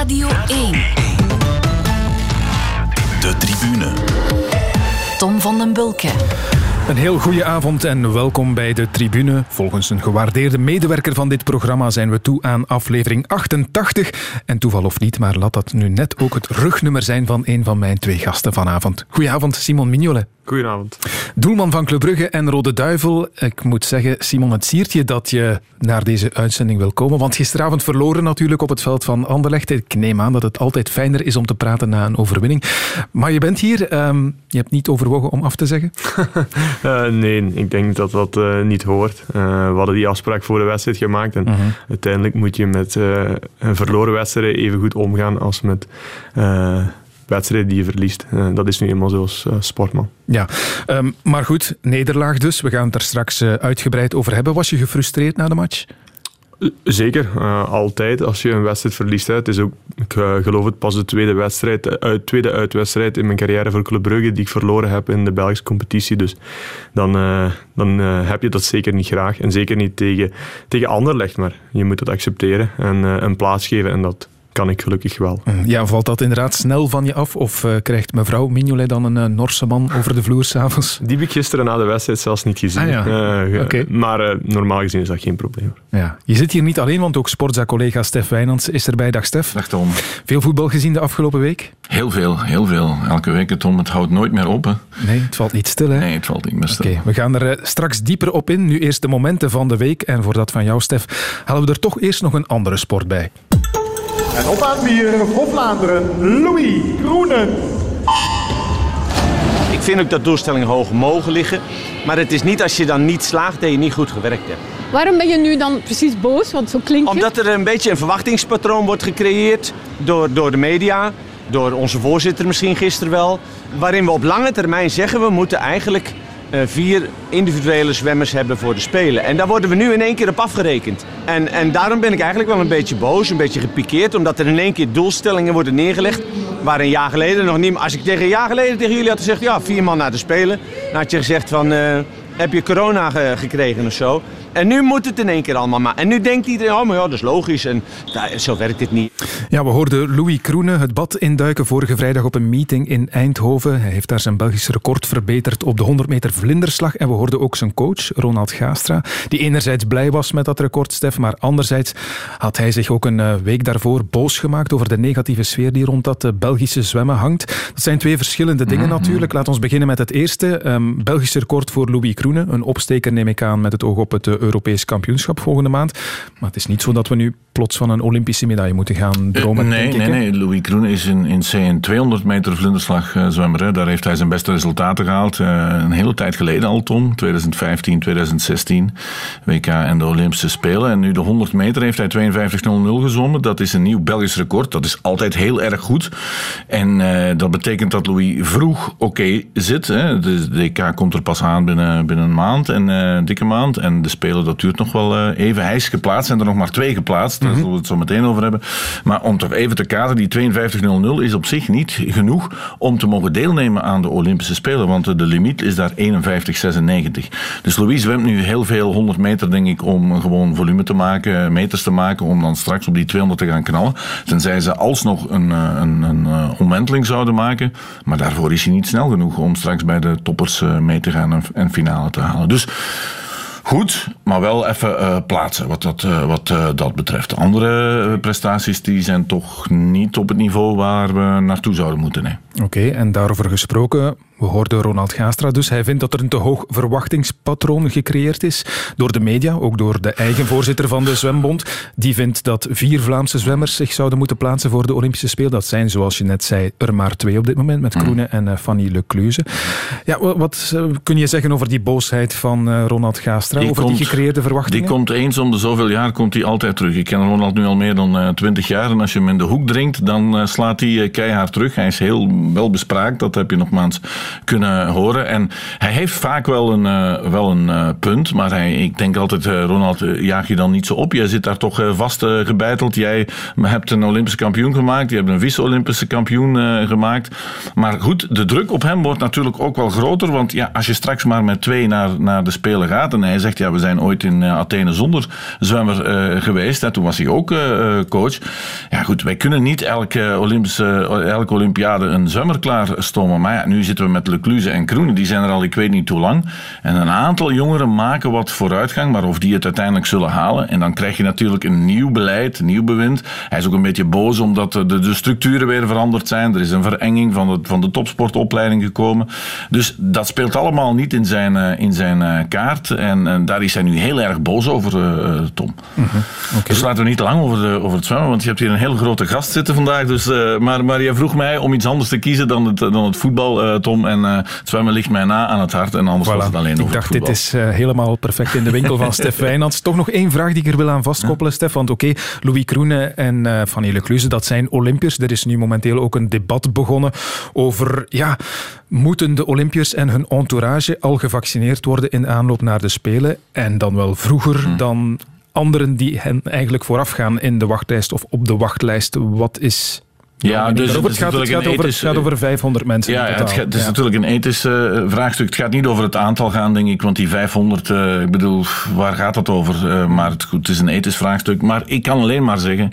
Radio 1. De tribune. Tom van den Bulke. Een heel goede avond en welkom bij de tribune. Volgens een gewaardeerde medewerker van dit programma zijn we toe aan aflevering 88. En toeval of niet, maar laat dat nu net ook het rugnummer zijn van een van mijn twee gasten vanavond. Goedenavond, Simon Mignolet. Goedenavond. Doelman van Club Brugge en Rode Duivel. Ik moet zeggen, Simon, het siert je dat je naar deze uitzending wil komen. Want gisteravond verloren natuurlijk op het veld van Anderlecht. Ik neem aan dat het altijd fijner is om te praten na een overwinning. Maar je bent hier. ehm, je hebt niet overwogen om af te zeggen? Eh, nee, ik denk dat dat eh, niet hoort. Eh, we hadden die afspraak voor de wedstrijd gemaakt. En uiteindelijk moet je met een verloren wedstrijd even goed omgaan als met wedstrijden die je verliest. Eh, dat is nu eenmaal zo als eh, sportman. Ja, ehm, maar goed, nederlaag dus. We gaan het er straks eh, uitgebreid over hebben. Was je gefrustreerd na de match? Zeker, altijd als je een wedstrijd verliest. Hè. Het is ook, ik geloof het, pas de tweede, wedstrijd, uit, tweede uitwedstrijd in mijn carrière voor Club Brugge die ik verloren heb in de Belgische competitie. Dus dan, dan heb je dat zeker niet graag. En zeker niet tegen, tegen Anderlecht, maar je moet het accepteren en een plaats geven. En dat kan ik gelukkig wel. Ja, valt dat inderdaad snel van je af? Of eh, krijgt mevrouw Mignolet dan een eh, Norse man over de vloer s'avonds? Die heb ik gisteren na de wedstrijd zelfs niet gezien. Ah, ja. Eh, Oké. Maar eh, normaal gezien is dat geen probleem. Ja. Je zit hier niet alleen, want ook Sportza-collega Stef Wijnands is erbij. Dag Stef. Dag Tom. Veel voetbal gezien de afgelopen week? Heel veel, heel veel. Elke week, Tom, het houdt nooit meer op. Hè. Nee, het valt niet stil, hè? Nee, het valt niet meer stil. Oké, we gaan er straks dieper op in. Nu eerst de momenten van de week. En voor dat van jou, Stef, halen we er toch eerst nog een andere sport bij. En op aan vier voor Vlaanderen, Louis Groenen. Ik vind ook dat doelstellingen hoog mogen liggen. Maar het is niet als je dan niet slaagt dat je niet goed gewerkt hebt. Waarom ben je nu dan precies boos? Want zo klinkt. Omdat er een beetje een verwachtingspatroon wordt gecreëerd door, door de media. Door onze voorzitter misschien gisteren wel. Waarin we op lange termijn zeggen we moeten eigenlijk vier individuele zwemmers hebben voor de Spelen. En daar worden we nu in één keer op afgerekend. En, en daarom ben ik eigenlijk wel een beetje boos, een beetje gepikeerd. Omdat er in één keer doelstellingen worden neergelegd. Waar een jaar geleden nog niet... Als ik tegen een jaar geleden tegen jullie had gezegd... Ja, vier man naar de Spelen. Dan had je gezegd van... eh, heb je corona ge- gekregen of zo? En nu moet het in één keer allemaal maar. En nu denkt iedereen, oh maar ja, dat is logisch. En nou, zo werkt dit niet. Ja, we hoorden Louis Kroenen het bad induiken vorige vrijdag op een meeting in Eindhoven. Hij heeft daar zijn Belgisch record verbeterd op de 100 meter vlinderslag. En we hoorden ook zijn coach, Ronald Gaastra, die enerzijds blij was met dat record, Stef, maar anderzijds had hij zich ook een eh, week daarvoor boos gemaakt over de negatieve sfeer die rond dat eh, Belgische zwemmen hangt. Dat zijn twee verschillende dingen natuurlijk. Laat ons beginnen met het eerste. Ehm Belgisch record voor Louis Kroenen. Een opsteker neem ik aan met het oog op het eh, Europees kampioenschap volgende maand. Maar het is niet zo dat we nu plots van een Olympische medaille moeten gaan dromen, nee, ik, nee, nee. Louis Kroen is in, in C een 200 meter vlinderslag eh, zwemmer. Hè. Daar heeft hij zijn beste resultaten gehaald. Eh, een hele tijd geleden al, Tom. 2015, 2016. WK en de Olympische Spelen. En nu de 100 meter heeft hij 52.00 gezwommen. Dat is een nieuw Belgisch record. Dat is altijd heel erg goed. En eh, dat betekent dat Louis vroeg oké zit. Hè. De WK komt er pas aan binnen, binnen een maand. En, eh, dikke maand. En de Spelen, dat duurt nog wel eh, even. Hij is geplaatst. Zijn er nog maar twee geplaatst. Daar zullen we het zo meteen over hebben. Maar om toch even te kaderen, die 52.00 is op zich niet genoeg om te mogen deelnemen aan de Olympische Spelen. Want de limiet is daar 51,96. Dus Louis zwemt nu heel veel 100 meter, denk ik, om gewoon volume te maken, meters te maken, om dan straks op die 200 te gaan knallen. Tenzij ze alsnog een, eh, een, een, eh, omwenteling zouden maken. Maar daarvoor is hij niet snel genoeg om straks bij de toppers mee te gaan en, en finale te halen. Dus goed, maar wel even eh, plaatsen wat, dat, eh, wat eh, dat betreft. De andere prestaties die zijn toch niet op het niveau waar we naartoe zouden moeten. Oké, en daarover gesproken, we hoorden Ronald Gaastra dus. Hij vindt dat er een te hoog verwachtingspatroon gecreëerd is door de media, ook door de eigen voorzitter van de Zwembond. Die vindt dat vier Vlaamse zwemmers zich zouden moeten plaatsen voor de Olympische Spelen. Dat zijn, zoals je net zei, er maar twee op dit moment, met Kroenen en eh, Fanny Lecluze. Ja, wa- wat eh, kun je zeggen over die boosheid van eh, Ronald Gaastra, over die gecreëerde verwachtingen? Die komt eens om de zoveel jaar komt hij altijd terug. Ik ken Ronald nu al meer dan twintig jaar. En als je hem in de hoek dringt, dan slaat hij keihard terug. Hij is heel wel bespraakt. Dat heb je nogmaals kunnen horen. En hij heeft vaak wel een, uh, wel een uh, punt, maar hij, ik denk altijd, uh, Ronald, jaag je dan niet zo op. Jij zit daar toch vast gebeiteld. Jij hebt een Olympische kampioen gemaakt, je hebt een vice-Olympische kampioen gemaakt. Maar goed, de druk op hem wordt natuurlijk ook wel groter, want ja, als je straks maar met twee naar, naar de Spelen gaat en hij zegt, ja, we zijn ooit in Athene zonder zwemmer geweest, en toen was hij ook coach. Ja goed, wij kunnen niet elke Olympische, elke Olympiade een zwemmer klaarstomen. Maar ja, nu zitten we met Lecluze en Kroenen, die zijn er al ik weet niet hoe lang. En een aantal jongeren maken wat vooruitgang, maar of die het uiteindelijk zullen halen. En dan krijg je natuurlijk een nieuw beleid, nieuw bewind. Hij is ook een beetje boos omdat de, de structuren weer veranderd zijn. Er is een verenging van de, van de topsportopleiding gekomen. Dus dat speelt allemaal niet in zijn, eh, in zijn eh, kaart. En, en daar is hij nu heel erg boos over, uh, Tom. Mm -hmm. okay. Dus laten we niet lang over, de, over het zwemmen, want je hebt hier een heel grote gast zitten vandaag. Dus, uh, maar, maar je vroeg mij om iets anders te kiezen dan het, dan het voetbal, uh, Tom. En uh, zwemmen ligt mij na aan het hart. En anders voilà. was het alleen over Ik dacht, dit is helemaal perfect in de winkel van Stef Wijnands. Toch nog één vraag die ik er wil aan vastkoppelen, ja. Stef. Want oké, okay, Louis Kroenen en Fanny Lecluze, dat zijn Olympiërs. Er is nu momenteel ook een debat begonnen over... Ja, moeten de Olympiërs en hun entourage al gevaccineerd worden in aanloop naar de Spelen? En dan wel vroeger hmm. dan anderen die hen eigenlijk voorafgaan in de wachtlijst of op de wachtlijst. Wat is ja, dus het, gaat, het, gaat over, het gaat over 500 mensen. Ja, in het, gaat, het, is ja. natuurlijk een ethisch uh, vraagstuk. Het gaat niet over het aantal gaan, denk ik. Want die 500, uh, ik bedoel, waar gaat het over? Uh, maar het, het, is een ethisch vraagstuk. Maar ik kan alleen maar zeggen,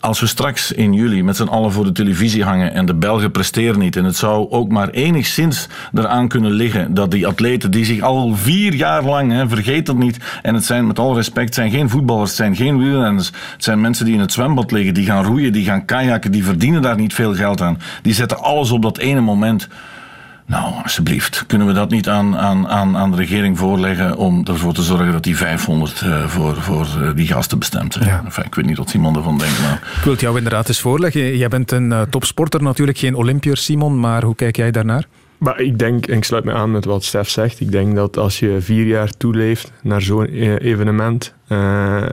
als we straks in juli met z'n allen voor de televisie hangen en de Belgen presteren niet, en het zou ook maar enigszins eraan kunnen liggen dat die atleten die zich al vier jaar lang, hè, vergeet dat niet, en het zijn met alle respect, zijn geen voetballers, het zijn geen wielrenners, het zijn mensen die in het zwembad liggen, die gaan roeien, die gaan kajakken, die verdienen daar niet veel geld aan. Die zetten alles op dat ene moment. Nou, alsjeblieft, kunnen we dat niet aan, aan, aan, aan de regering voorleggen om ervoor te zorgen dat die 500 uh, voor, voor uh, die gasten bestemd zijn? Ja. Enfin, ik weet niet wat Simon ervan denkt. Maar... Ik wil het jou inderdaad eens voorleggen. Jij bent een uh, topsporter, natuurlijk geen Olympiër, Simon, maar hoe kijk jij daarnaar? Maar ik denk, en ik sluit me aan met wat Stef zegt, ik denk dat als je vier jaar toeleeft naar zo'n evenement,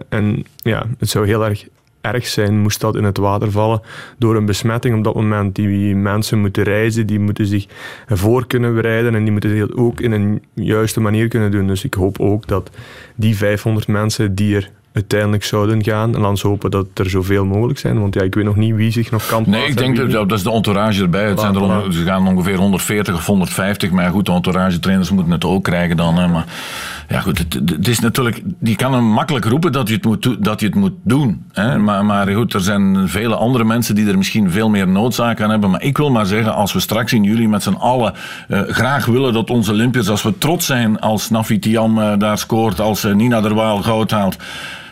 en ja, het zou heel erg erg zijn, moest dat in het water vallen door een besmetting op dat moment. Die mensen moeten reizen, die moeten zich voor kunnen bereiden en die moeten het ook in een juiste manier kunnen doen. Dus ik hoop ook dat die 500 mensen die er uiteindelijk zouden gaan. En dan hopen dat er zoveel mogelijk zijn. Want ja, ik weet nog niet wie zich nog kan Nee, ik denk dat, dat is de entourage erbij. Het zijn er on, ze gaan ongeveer 140 of 150. Maar goed, de entourage trainers moeten het ook krijgen dan. Hè. Maar ja, goed, het, het, is natuurlijk... Je kan hem makkelijk roepen dat je het moet, dat je het moet doen. Hè. Maar, maar goed, er zijn vele andere mensen die er misschien veel meer noodzaak aan hebben. Maar ik wil maar zeggen, als we straks in juli met z'n allen uh, graag willen dat onze Olympiërs, als we trots zijn als Nafi Tiam uh, daar scoort, als uh, Nina Derwaal goud haalt...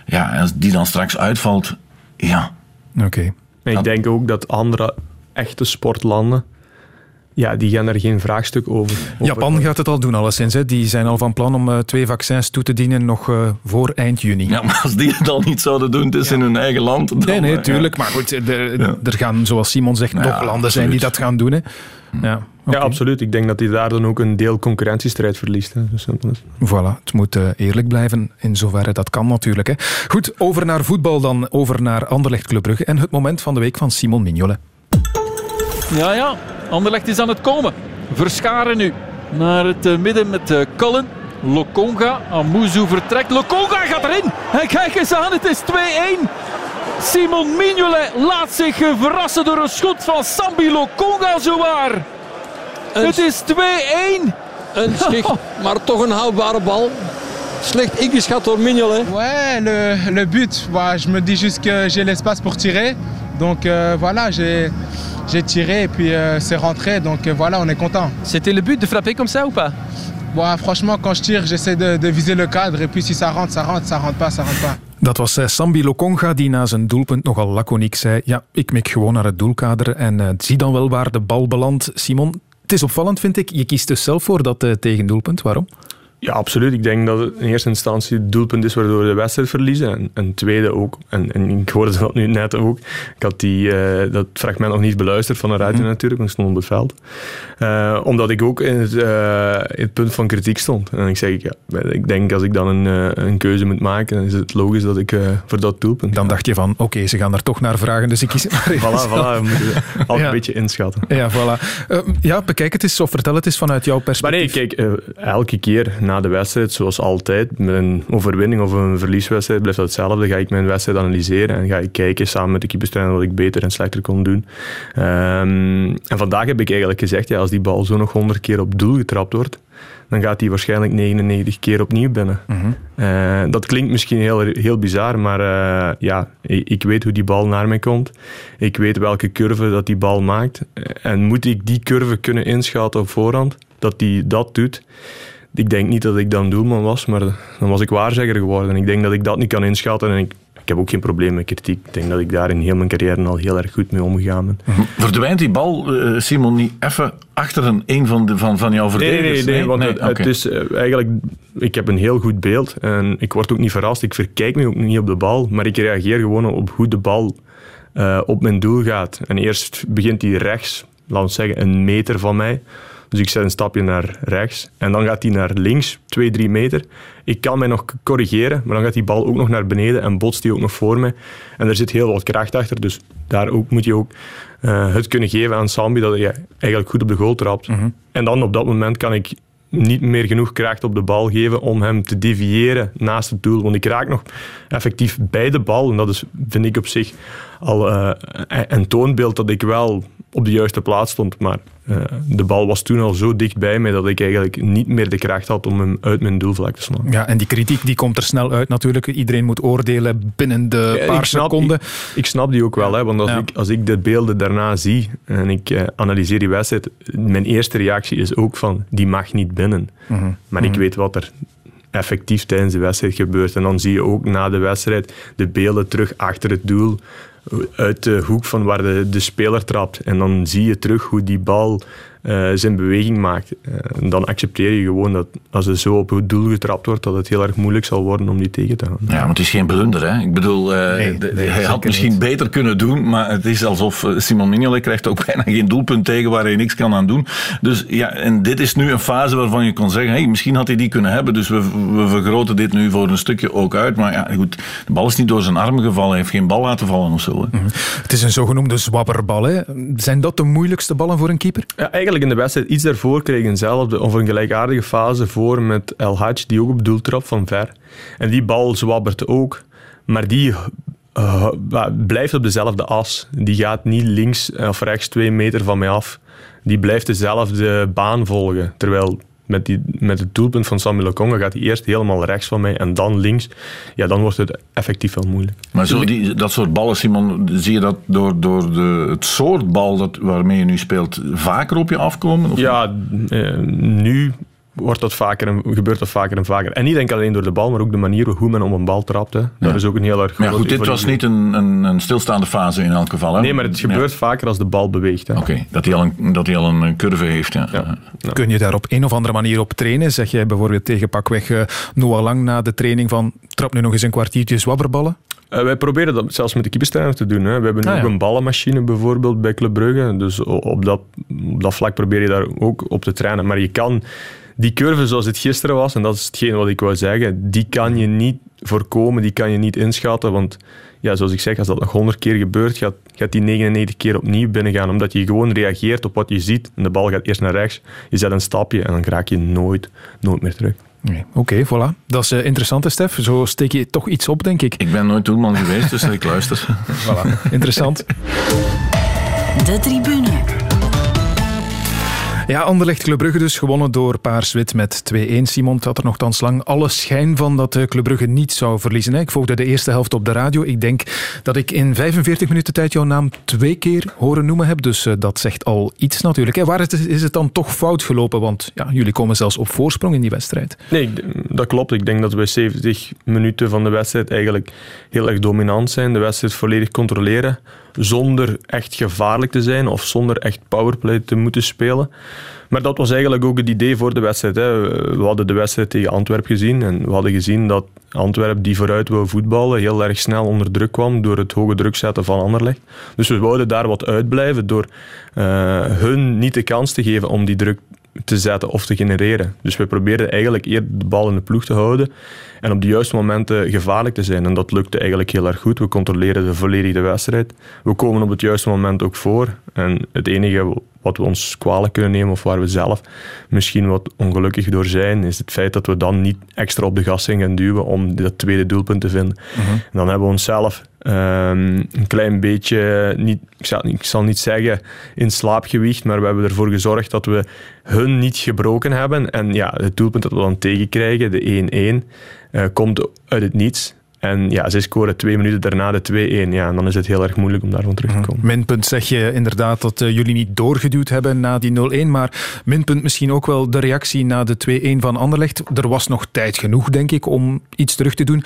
Ja, als die dan straks uitvalt, ja. Oké. Okay. Ik denk ook dat andere echte sportlanden ja, die gaan er geen vraagstuk over. Japan gaat het al doen, alleszins. Hè. Die zijn al van plan om uh, twee vaccins toe te dienen nog uh, voor eind juni. Ja, maar als die het al niet zouden doen, het is ja. in hun eigen land. Dan, nee, nee, tuurlijk. Ja. Maar goed, er, ja. er, gaan, zoals Simon zegt, nog landen absoluut. zijn die dat gaan doen. Hè. Ja, okay. ja, absoluut. Ik denk dat hij daar dan ook een deel concurrentiestrijd verliest. Hè. Dus, voilà, het moet uh, eerlijk blijven in zoverre dat kan natuurlijk. Hè. Goed, over naar voetbal dan. Over naar Anderlecht Club Brugge en het moment van de week van Simon Mignolet. Ja, ja. Anderlecht is aan het komen. Verscharen nu naar het uh, midden met uh, Cullen. Lokonga, Amuzu vertrekt. Lokonga gaat erin. En kijk eens aan, het is 2-1. Simon Mignolet laat zich verrassen door een schot van Sambi Lokonga zowaar. Een het is 2-1. Een schicht, maar toch een houdbare bal. Slecht ingeschat door Mignolet. Ouais, le, le but, ouais, je me dis juste que j'ai l'espace pour tirer. Donc euh, voilà, j'ai j'ai tiré et puis euh, c'est rentré. Donc euh, voilà, on est content. C'était le but de frapper comme ça ou pas bon, Franchement, quand je tire, j'essaie de, de, viser le cadre. Et puis si ça rentre, ça rentre. Ça rentre pas, ça rentre pas. Dat was Sambi Lokonga die na zijn doelpunt nogal laconiek zei: Ja, ik mik gewoon naar het doelkader en uh, zie dan wel waar de bal belandt. Simon, het is opvallend, vind ik. Je kiest dus zelf voor dat uh, tegendoelpunt. Waarom? Ja, absoluut. Ik denk dat het in eerste instantie het doelpunt is waardoor we de wedstrijd verliezen. En, en tweede ook, en, en ik hoorde dat nu net ook, ik had die, uh, dat fragment nog niet beluisterd van de radio mm. natuurlijk, want ik stond op het veld. Uh, omdat ik ook in het, uh, in het, punt van kritiek stond. En ik zeg, ja, ik denk als ik dan een, een keuze moet maken, dan is het logisch dat ik voor dat doelpunt Dan dacht je van, oké, okay, ze gaan er toch naar vragen, dus ik kies het maar Voilà, voilà, we moeten ja. een beetje inschatten. Ja, voilà. ja, bekijk het eens of vertel het eens vanuit jouw perspectief. Maar nee, kijk, elke keer na de wedstrijd, zoals altijd, met een overwinning of een verlieswedstrijd, blijft dat hetzelfde. Ga ik mijn wedstrijd analyseren en ga ik kijken samen met de keeperstrainer wat ik beter en slechter kon doen. Um, en vandaag heb ik eigenlijk gezegd, ja, als die bal zo nog 100 keer op doel getrapt wordt, dan gaat hij waarschijnlijk 99 keer opnieuw binnen. Uh -huh. uh, dat klinkt misschien heel, heel bizar, maar uh, ja, ik, ik, weet hoe die bal naar mij komt. Ik weet welke curve dat die bal maakt. En moet ik die curve kunnen inschatten op voorhand, dat hij dat doet, ik denk niet dat ik dan doelman was, maar dan was ik waarzegger geworden. Ik denk dat ik dat niet kan inschatten en ik, ik heb ook geen probleem met kritiek. Ik denk dat ik daar in heel mijn carrière al heel erg goed mee omgegaan ben. Mhm. Verdwijnt die bal, uh, Simon, niet even achter een, een van, de, van, van jouw verdedigers? Nee, nee, nee, want nee? Het, okay. het, is uh, eigenlijk... Ik heb een heel goed beeld en ik word ook niet verrast. Ik verkijk me ook niet op de bal, maar ik reageer gewoon op hoe de bal uh, op mijn doel gaat. En eerst begint hij rechts, laten we zeggen een meter van mij... Dus ik zet een stapje naar rechts en dan gaat hij naar links, 2, 3 meter. Ik kan mij nog corrigeren, maar dan gaat die bal ook nog naar beneden en botst die ook nog voor mij. En er zit heel wat kracht achter, dus daar ook, moet je ook uh, het kunnen geven aan Sambi dat hij eigenlijk goed op de goal trapt. Mm -hmm. En dan op dat moment kan ik niet meer genoeg kracht op de bal geven om hem te deviëren naast het doel. Want ik raak nog effectief bij de bal. En dat is, vind ik op zich al uh, een toonbeeld dat ik wel op de juiste plaats stond. Maar uh, de bal was toen al zo dicht bij mij dat ik eigenlijk niet meer de kracht had om hem uit mijn doelvlak te slaan. Ja, en die kritiek die komt er snel uit natuurlijk. Iedereen moet oordelen binnen de ja, paar ik snap, seconden. Ik, ik, snap die ook wel, hè, want als, ja. ik, als ik de beelden daarna zie en ik uh, analyseer die wedstrijd, mijn eerste reactie is ook van, die mag niet binnen. Mm -hmm. Maar ik weet wat er effectief tijdens de wedstrijd gebeurt. En dan zie je ook na de wedstrijd de beelden terug achter het doel uit de hoek van waar de, de speler trapt. En dan zie je terug hoe die bal uh, zijn beweging maakt. Uh, en dan accepteer je gewoon dat als er zo op het doel getrapt wordt, dat het heel erg moeilijk zal worden om die tegen te gaan. Ja, maar het is geen blunder. Hè? Ik bedoel, uh, nee, de, nee, hij had misschien niet. beter kunnen doen, maar het is alsof Simon Mignolet krijgt ook bijna geen doelpunt tegen waar hij niks kan aan doen. Dus ja, en dit is nu een fase waarvan je kon zeggen, hey, misschien had hij die kunnen hebben, dus we, we vergroten dit nu voor een stukje ook uit. Maar ja, goed, de bal is niet door zijn armen gevallen, hij heeft geen bal laten vallen of zo. Hè? Mm -hmm. Het is een zogenoemde zwabberbal. Hè? Zijn dat de moeilijkste ballen voor een keeper? Ja, eigenlijk in de wedstrijd iets daarvoor kreeg eenzelfde of een gelijkaardige fase voor met El Hadj, die ook op doel trap van ver. En die bal zwabbert ook, maar die uh, blijft op dezelfde as. Die gaat niet links of rechts twee meter van mij af. Die blijft dezelfde baan volgen. Terwijl met, die, met het doelpunt van Samuel Lokonga gaat hij eerst helemaal rechts van mij en dan links. Ja, dan wordt het effectief wel moeilijk. Maar zo die, dat soort ballen, Simon, zie je dat door, door de, het soort bal dat, waarmee je nu speelt vaker op je afkomen? Of ja, eh, nu wordt dat vaker en, gebeurt dat vaker en vaker. En niet enkel alleen door de bal, maar ook de manier hoe men om een bal trapt. Hè. Dat ja. is ook een heel erg Maar goed, dit was niet een, een, een, stilstaande fase in elk geval. Hè? Nee, maar het gebeurt ja. vaker als de bal beweegt. Oké, okay, dat, hij al een, dat hij al een curve heeft. Ja. ja. Kun je daar op een of andere manier op trainen? Zeg jij bijvoorbeeld tegen pakweg uh, Noah Lang na de training van trap nu nog eens een kwartiertje zwabberballen? Uh, wij proberen dat zelfs met de keeperstrainer te doen. Hè. We hebben ah, ook ja. een ballenmachine bijvoorbeeld bij Club Brugge. Dus op dat, op dat vlak probeer je daar ook op te trainen. Maar je kan die curve zoals het gisteren was, en dat is hetgeen wat ik wou zeggen, die kan je niet voorkomen, die kan je niet inschatten. Want ja, zoals ik zeg, als dat nog 100 keer gebeurt, gaat, gaat die 99 keer opnieuw binnengaan. Omdat je gewoon reageert op wat je ziet. En de bal gaat eerst naar rechts, je zet een stapje en dan raak je nooit, nooit meer terug. Nee. Oké, okay, voilà. Dat is uh, interessant, Stef. Zo steek je toch iets op, denk ik. Ik ben nooit doelman geweest, dus ik luister. voilà, interessant. De tribune. Ja, Anderlecht Club Brugge dus, gewonnen door Paars-Wit met 2-1. Simon had er nogthans lang alle schijn van dat Club Brugge niet zou verliezen. Ik volgde de eerste helft op de radio. Ik denk dat ik in 45 minuten tijd jouw naam twee keer horen noemen heb. Dus uh, dat zegt al iets natuurlijk. Waar is het dan toch fout gelopen? Want ja, jullie komen zelfs op voorsprong in die wedstrijd. Nee, dat klopt. Ik denk dat we 70 minuten van de wedstrijd eigenlijk heel erg dominant zijn. De wedstrijd volledig controleren zonder echt gevaarlijk te zijn of zonder echt powerplay te moeten spelen. Maar dat was eigenlijk ook het idee voor de wedstrijd. Hè. We hadden de wedstrijd tegen Antwerpen gezien en we hadden gezien dat Antwerpen die vooruit wou voetballen heel erg snel onder druk kwam door het hoge druk zetten van Anderlecht. Dus we wouden daar wat uitblijven door uh, hun niet de kans te geven om die druk te zetten of te genereren. Dus we probeerden eigenlijk eerder de bal in de ploeg te houden en op de juiste momenten gevaarlijk te zijn. En dat lukte eigenlijk heel erg goed. We controleren de volledige wedstrijd. We komen op het juiste moment ook voor. En het enige wat we ons kwalijk kunnen nemen of waar we zelf misschien wat ongelukkig door zijn, is het feit dat we dan niet extra op de gas zijn gaan duwen om dat tweede doelpunt te vinden. Mhm. Dan hebben we onszelf um, een klein beetje, niet, ik, zal, ik zal niet zeggen in slaapgewicht, maar we hebben ervoor gezorgd dat we hun niet gebroken hebben. En ja, het doelpunt dat we dan tegenkrijgen, de 1-1, uh, komt uit het niets. En ja, ze scoren twee minuten daarna de 2-1. Ja, en dan is het heel erg moeilijk om daarvan terug te mhm. komen. Minpunt zeg je inderdaad dat uh, jullie niet doorgeduwd hebben na die 0-1. Maar minpunt misschien ook wel de reactie na de 2-1 van Anderlecht. Er was nog tijd genoeg, denk ik, om iets terug te doen.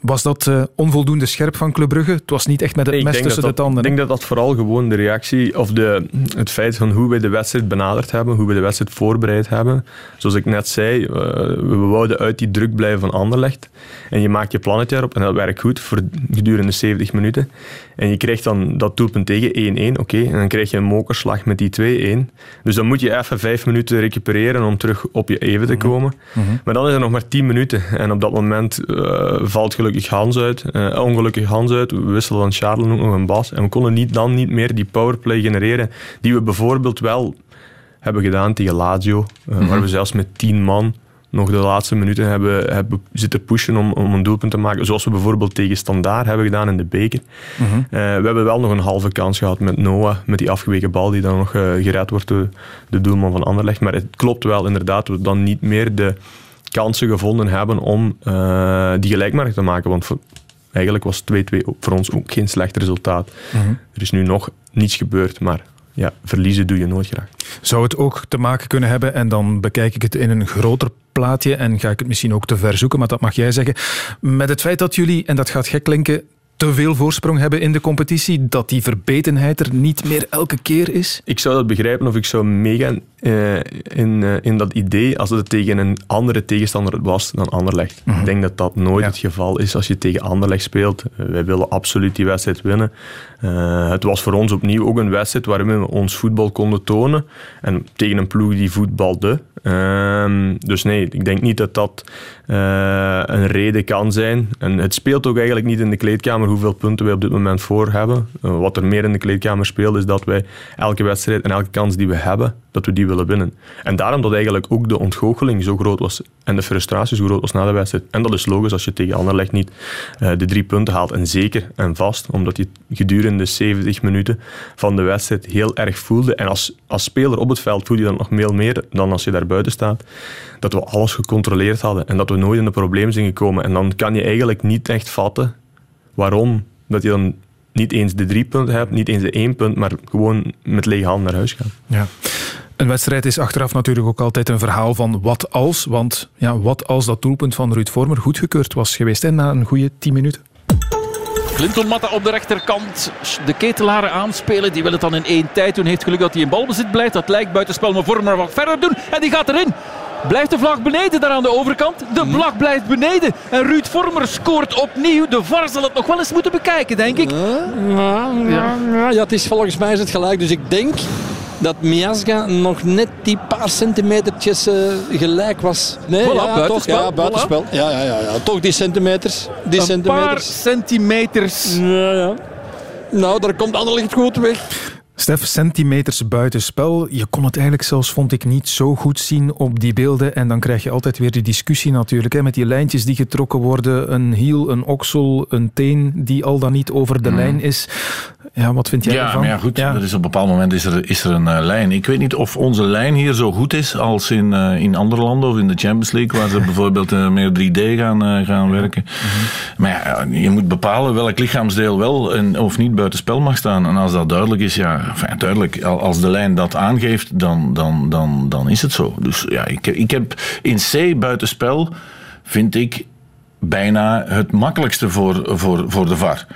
Was dat uh, onvoldoende scherp van Club Brugge? Het was niet echt met het mes tussen de tanden. Ik denk dat dat vooral gewoon de reactie of de, het feit van hoe we de wedstrijd benaderd hebben, hoe we de wedstrijd voorbereid hebben. Zoals ik net zei, uh, we wouden uit die druk blijven van Anderlecht. En je maakt je plannetje erop en dat werkt goed voor gedurende 70 minuten. En je krijgt dan dat doelpunt tegen 1-1, oké. En dan krijg je een mokerslag met die 2-1. Dus dan moet je even vijf minuten recupereren om terug op je even te mhm. komen. Mm -hmm. Maar dan is er nog maar 10 minuten. En op dat moment uh, valt gelukkig Hans uit. Uh, ongelukkig Hans uit. We wisselen dan Charles ook nog een bas. En we konden niet, dan niet meer die powerplay genereren die we bijvoorbeeld wel hebben gedaan tegen Lazio. Uh, mm -hmm. Waar we zelfs met 10 man nog de laatste minuten hebben, hebben zitten pushen om, om een doelpunt te maken. Zoals we bijvoorbeeld tegen Standaard hebben gedaan in de beker. Mhm. uh, we hebben wel nog een halve kans gehad met Noah, met die afgeweken bal die dan nog uh, gered wordt door de doelman van Anderlecht. Maar het klopt wel inderdaad dat we dan niet meer de kansen gevonden hebben om uh, die gelijkmatig te maken. Want voor, eigenlijk was 2-2 voor ons ook geen slecht resultaat. Mhm. Er is nu nog niets gebeurd, maar ja, verliezen doe je nooit graag. Zou het ook te maken kunnen hebben, en dan bekijk ik het in een groter plaatje en ga ik het misschien ook te ver zoeken, maar dat mag jij zeggen, met het feit dat jullie, en dat gaat gek klinken, te veel voorsprong hebben in de competitie, dat die verbetenheid er niet meer elke keer is? Ik zou dat begrijpen of ik zou meegaan uh, in, uh, in dat idee als het tegen een andere tegenstander was dan Anderlecht. Mm -hmm. Ik denk dat dat nooit ja. het geval is als je tegen Anderlecht speelt. Uh, wij willen absoluut die wedstrijd winnen. het was voor ons opnieuw ook een wedstrijd waarin we ons voetbal konden tonen. En tegen een ploeg die voetbalde. Um, dus nee, ik denk niet dat dat een reden kan zijn. En het speelt ook eigenlijk niet in de kleedkamer hoeveel punten wij op dit moment voor hebben. Uh, wat er meer in de kleedkamer speelt, is dat wij elke wedstrijd en elke kans die we hebben, dat we die willen winnen. En daarom dat eigenlijk ook de ontgoocheling zo groot was en de frustratie zo groot was na de wedstrijd. En dat is logisch als je tegen Anderlecht niet uh, de drie punten haalt. En zeker en vast, omdat je gedurende 70 minuten van de wedstrijd heel erg voelde. En als, als speler op het veld voel je dan nog veel meer dan als je daar buiten staat. Dat we alles gecontroleerd hadden en dat we nooit in de problemen zijn gekomen. En dan kan je eigenlijk niet echt vatten waarom dat je dan niet eens de drie punten hebt, niet eens de één punt, maar gewoon met lege hand naar huis gaat. Ja. Een wedstrijd is achteraf natuurlijk ook altijd een verhaal van wat als. Want ja, wat als dat doelpunt van Ruud Vormer goedgekeurd was geweest hè, na een goede 10 minuten? Clinton Matta op de rechterkant. De ketelaren aanspelen. Die wil het dan in één tijd doen. Heeft geluk dat hij in balbezit blijft. Dat lijkt buitenspel, maar Vormer wat verder doen. En die gaat erin. Blijft de vlag beneden daar aan de overkant? De vlag blijft beneden. En Ruud Vormer scoort opnieuw. De VAR zal het nog wel eens moeten bekijken, denk ik. Ja, ja, ja. ja het is volgens mij is het gelijk. Dus ik denk dat Miasga nog net die paar centimetertjes uh, gelijk was. Nee, voilà, ja, buitenspel. Toch, ja, buitenspel. Voilà. Ja, ja, ja, ja, toch die centimeters. Die Een centimeters. paar centimeters. Ja, ja. Nou, daar komt Anderlecht goed weg. Stef, centimeters buitenspel. Je kon het eigenlijk zelfs, vond ik, niet zo goed zien op die beelden. En dan krijg je altijd weer die discussie natuurlijk. Hè, met die lijntjes die getrokken worden. Een hiel, een oksel, een teen die al dan niet over de mm. lijn is. Ja, wat vind jij ja, ervan? Maar ja, goed. Ja. Er is op een bepaald moment is er, is er een uh, lijn. Ik weet niet of onze lijn hier zo goed is als in, uh, in andere landen of in de Champions League, waar ze bijvoorbeeld uh, meer 3D gaan, gaan werken. Mm -hmm. Maar ja, je moet bepalen welk lichaamsdeel wel en, of niet buitenspel mag staan. En als dat duidelijk is, ja, enfin, duidelijk, als de lijn dat aangeeft, dan, dan, dan, dan is het zo. Dus ja, ik, ik heb in C buitenspel, vind ik bijna het makkelijkste voor, voor, voor de VAR.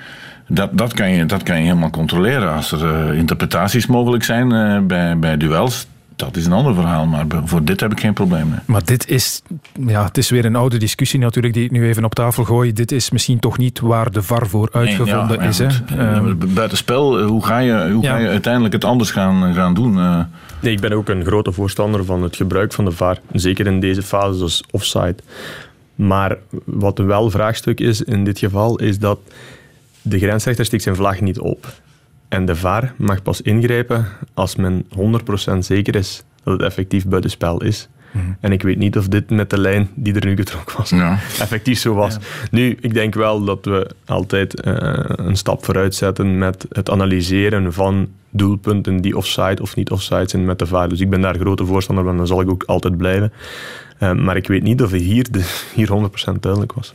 Dat, dat, kan je, dat kan je helemaal controleren. Als er uh, interpretaties mogelijk zijn uh, bij, bij duels, dat is een ander verhaal, maar voor dit heb ik geen probleem mee. Maar dit is, ja, het is weer een oude discussie natuurlijk die ik nu even op tafel gooi. Dit is misschien toch niet waar de VAR voor uitgevonden nee, is. Hè? Um, Buitenspel, hoe ga je, hoe ja. ga je uiteindelijk het anders gaan, gaan doen? Uh, nee, ik ben ook een grote voorstander van het gebruik van de VAR. Zeker in deze fase, zoals offside. Maar wat een wel vraagstuk is in dit geval, is dat de grensrechter stikt zijn vlag niet op. En de VAR mag pas ingrijpen als men 100% zeker is dat het effectief buitenspel is. Mm. En ik weet niet of dit met de lijn die er nu getrokken was, ja. effectief zo was. Ja. Nu, ik denk wel dat we altijd uh, een stap vooruit zetten met het analyseren van doelpunten die offside of niet offside zijn met de VAR. Dus ik ben daar grote voorstander van, dan zal ik ook altijd blijven. Uh, maar ik weet niet of hier, de, hier 100% duidelijk was.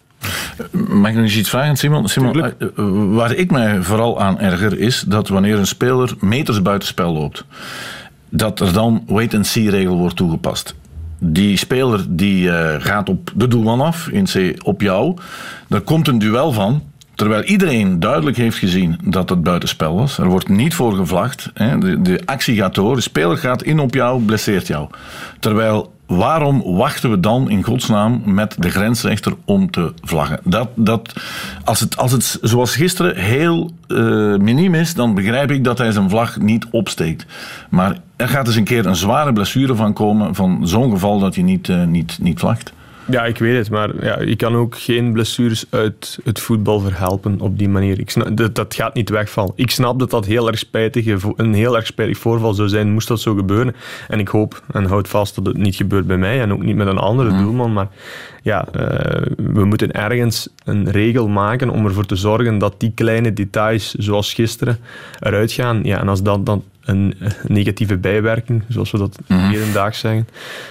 Mag ik nog eens iets vragen, Simon? Simon waar ik mij vooral aan erger is dat wanneer een speler meters buitenspel loopt, dat er dan wait-and-see-regel wordt toegepast. Die speler die uh, gaat op de doelman af, in C op jou. Er komt een duel van. Terwijl iedereen duidelijk heeft gezien dat het buitenspel was. Er wordt niet voor gevlacht. De, de actie gaat door. De speler gaat in op jou, blesseert jou. Terwijl waarom wachten we dan in godsnaam met de grensrechter om te vlaggen? Dat, dat, als, het, als het zoals gisteren heel uh, miniem is, dan begrijp ik dat hij zijn vlag niet opsteekt. Maar er gaat eens een keer een zware blessure van komen, van zo'n geval dat je niet, uh, niet, niet vlagt. Ja, ik weet het, maar ja, je kan ook geen blessures uit het voetbal verhelpen op die manier. Ik snap, dat, dat gaat niet wegvallen. Ik snap dat dat heel erg spijtig, een heel erg spijtig voorval zou zijn, moest dat zo gebeuren. En ik hoop en houd vast dat het niet gebeurt bij mij en ook niet met een andere mm. doelman. Maar ja, uh, we moeten ergens een regel maken om ervoor te zorgen dat die kleine details, zoals gisteren, eruit gaan. Ja, en als dat dan een negatieve bijwerking, zoals we dat mm zeggen,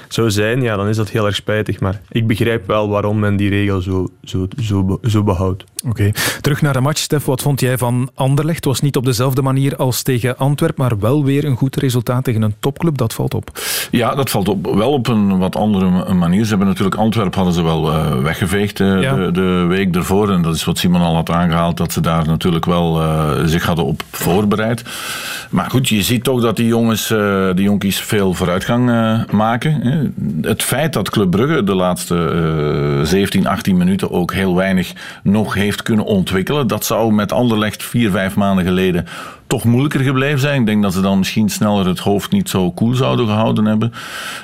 zou zijn, ja, dan is dat heel erg spijtig. Maar ik begrijp wel waarom men die regel zo, zo, zo, zo behoudt. Oké. Okay. Terug naar de match, Stef. Wat vond jij van Anderlecht? Het was niet op dezelfde manier als tegen Antwerpen, maar wel weer een goed resultaat tegen een topclub. Dat valt op. Ja, dat valt op. Wel op een wat andere manier. Ze hebben natuurlijk Antwerpen hadden ze wel uh, weggeveegd uh, ja. de, de, week ervoor. En dat is wat Simon al had aangehaald, dat ze daar natuurlijk wel uh, zich hadden op voorbereid. Maar goed, je ziet toch dat die jongens, die jonkies veel vooruitgang maken. Het feit dat Club Brugge de laatste 17, 18 minuten ook heel weinig nog heeft heeft kunnen ontwikkelen. Dat zou met Anderlecht vier, vijf maanden geleden toch moeilijker gebleven zijn. Ik denk dat ze dan misschien sneller het hoofd niet zo koel zouden gehouden hebben.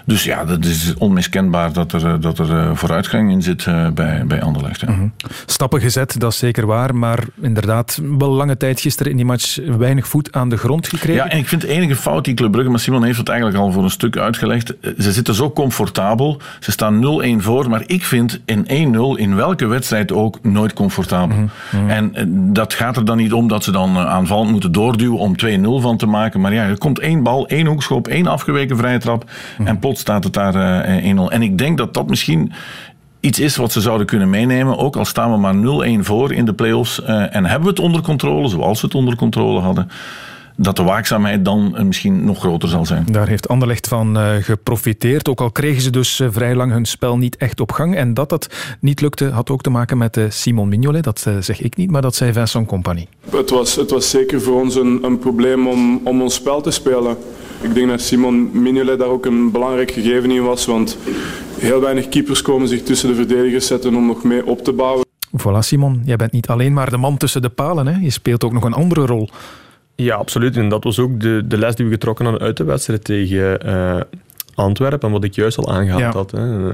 Dus ja, dat is onmiskenbaar dat er, eh, dat er eh, vooruitgang in zit eh, bij, bij Anderlecht. Mm -hmm. Stappen gezet, dat is zeker waar. Maar inderdaad, wel lange tijd gisteren in die match weinig voet aan de grond gekregen. Ja, en ik vind de enige fout die Club Brugge, maar Simon heeft het eigenlijk al voor een stuk uitgelegd. Ze zitten zo comfortabel. Ze staan 0-1 voor. Maar ik vind in 1-0 in welke wedstrijd ook nooit comfortabel. Mm -hmm. En dat gaat er dan niet om dat ze dan aanvallend moeten door om 2-0 van te maken. Maar ja, er komt één bal, één hoekschop, één afgeweken vrije trap. En plots staat het daar uh, 1-0. En ik denk dat dat misschien iets is wat ze zouden kunnen meenemen. Ook al staan we maar 0-1 voor in de play-offs. Uh, en hebben we het onder controle, zoals we het onder controle hadden dat de waakzaamheid dan misschien nog groter zal zijn. Daar heeft Anderlecht van uh, geprofiteerd. Ook al kregen ze dus uh, vrij lang hun spel niet echt op gang. En dat dat niet lukte, had ook te maken met uh, Simon Mignolet. Dat zeg ik niet, maar dat zei Vincent Compagnie. Het was, het was zeker voor ons een, een probleem om, om ons spel te spelen. Ik denk dat Simon Mignolet daar ook een belangrijk gegeven in was. Want heel weinig keepers komen zich tussen de verdedigers zetten om nog mee op te bouwen. Voilà Simon, jij bent niet alleen maar de man tussen de palen. Hè? Je speelt ook nog een andere rol. Ja, absoluut. En dat was ook de, de les die we getrokken hadden uit de wedstrijd tegen uh, Antwerpen. En wat ik juist al aangehaald ja. had. Hè.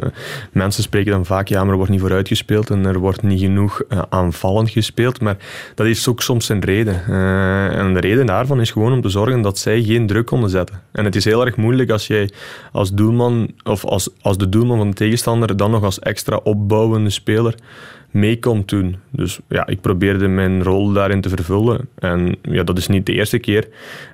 Mensen spreken dan vaak, ja, maar er wordt niet vooruit gespeeld en er wordt niet genoeg uh, aanvallend gespeeld. Maar dat is ook soms een reden. Uh, en de reden daarvan is gewoon om te zorgen dat zij geen druk konden zetten. En het is heel erg moeilijk als jij als doelman, of als, als de doelman van de tegenstander, dan nog als extra opbouwende speler mee kon doen. Dus ja, ik probeerde mijn rol daarin te vervullen. En ja, dat is niet de eerste keer.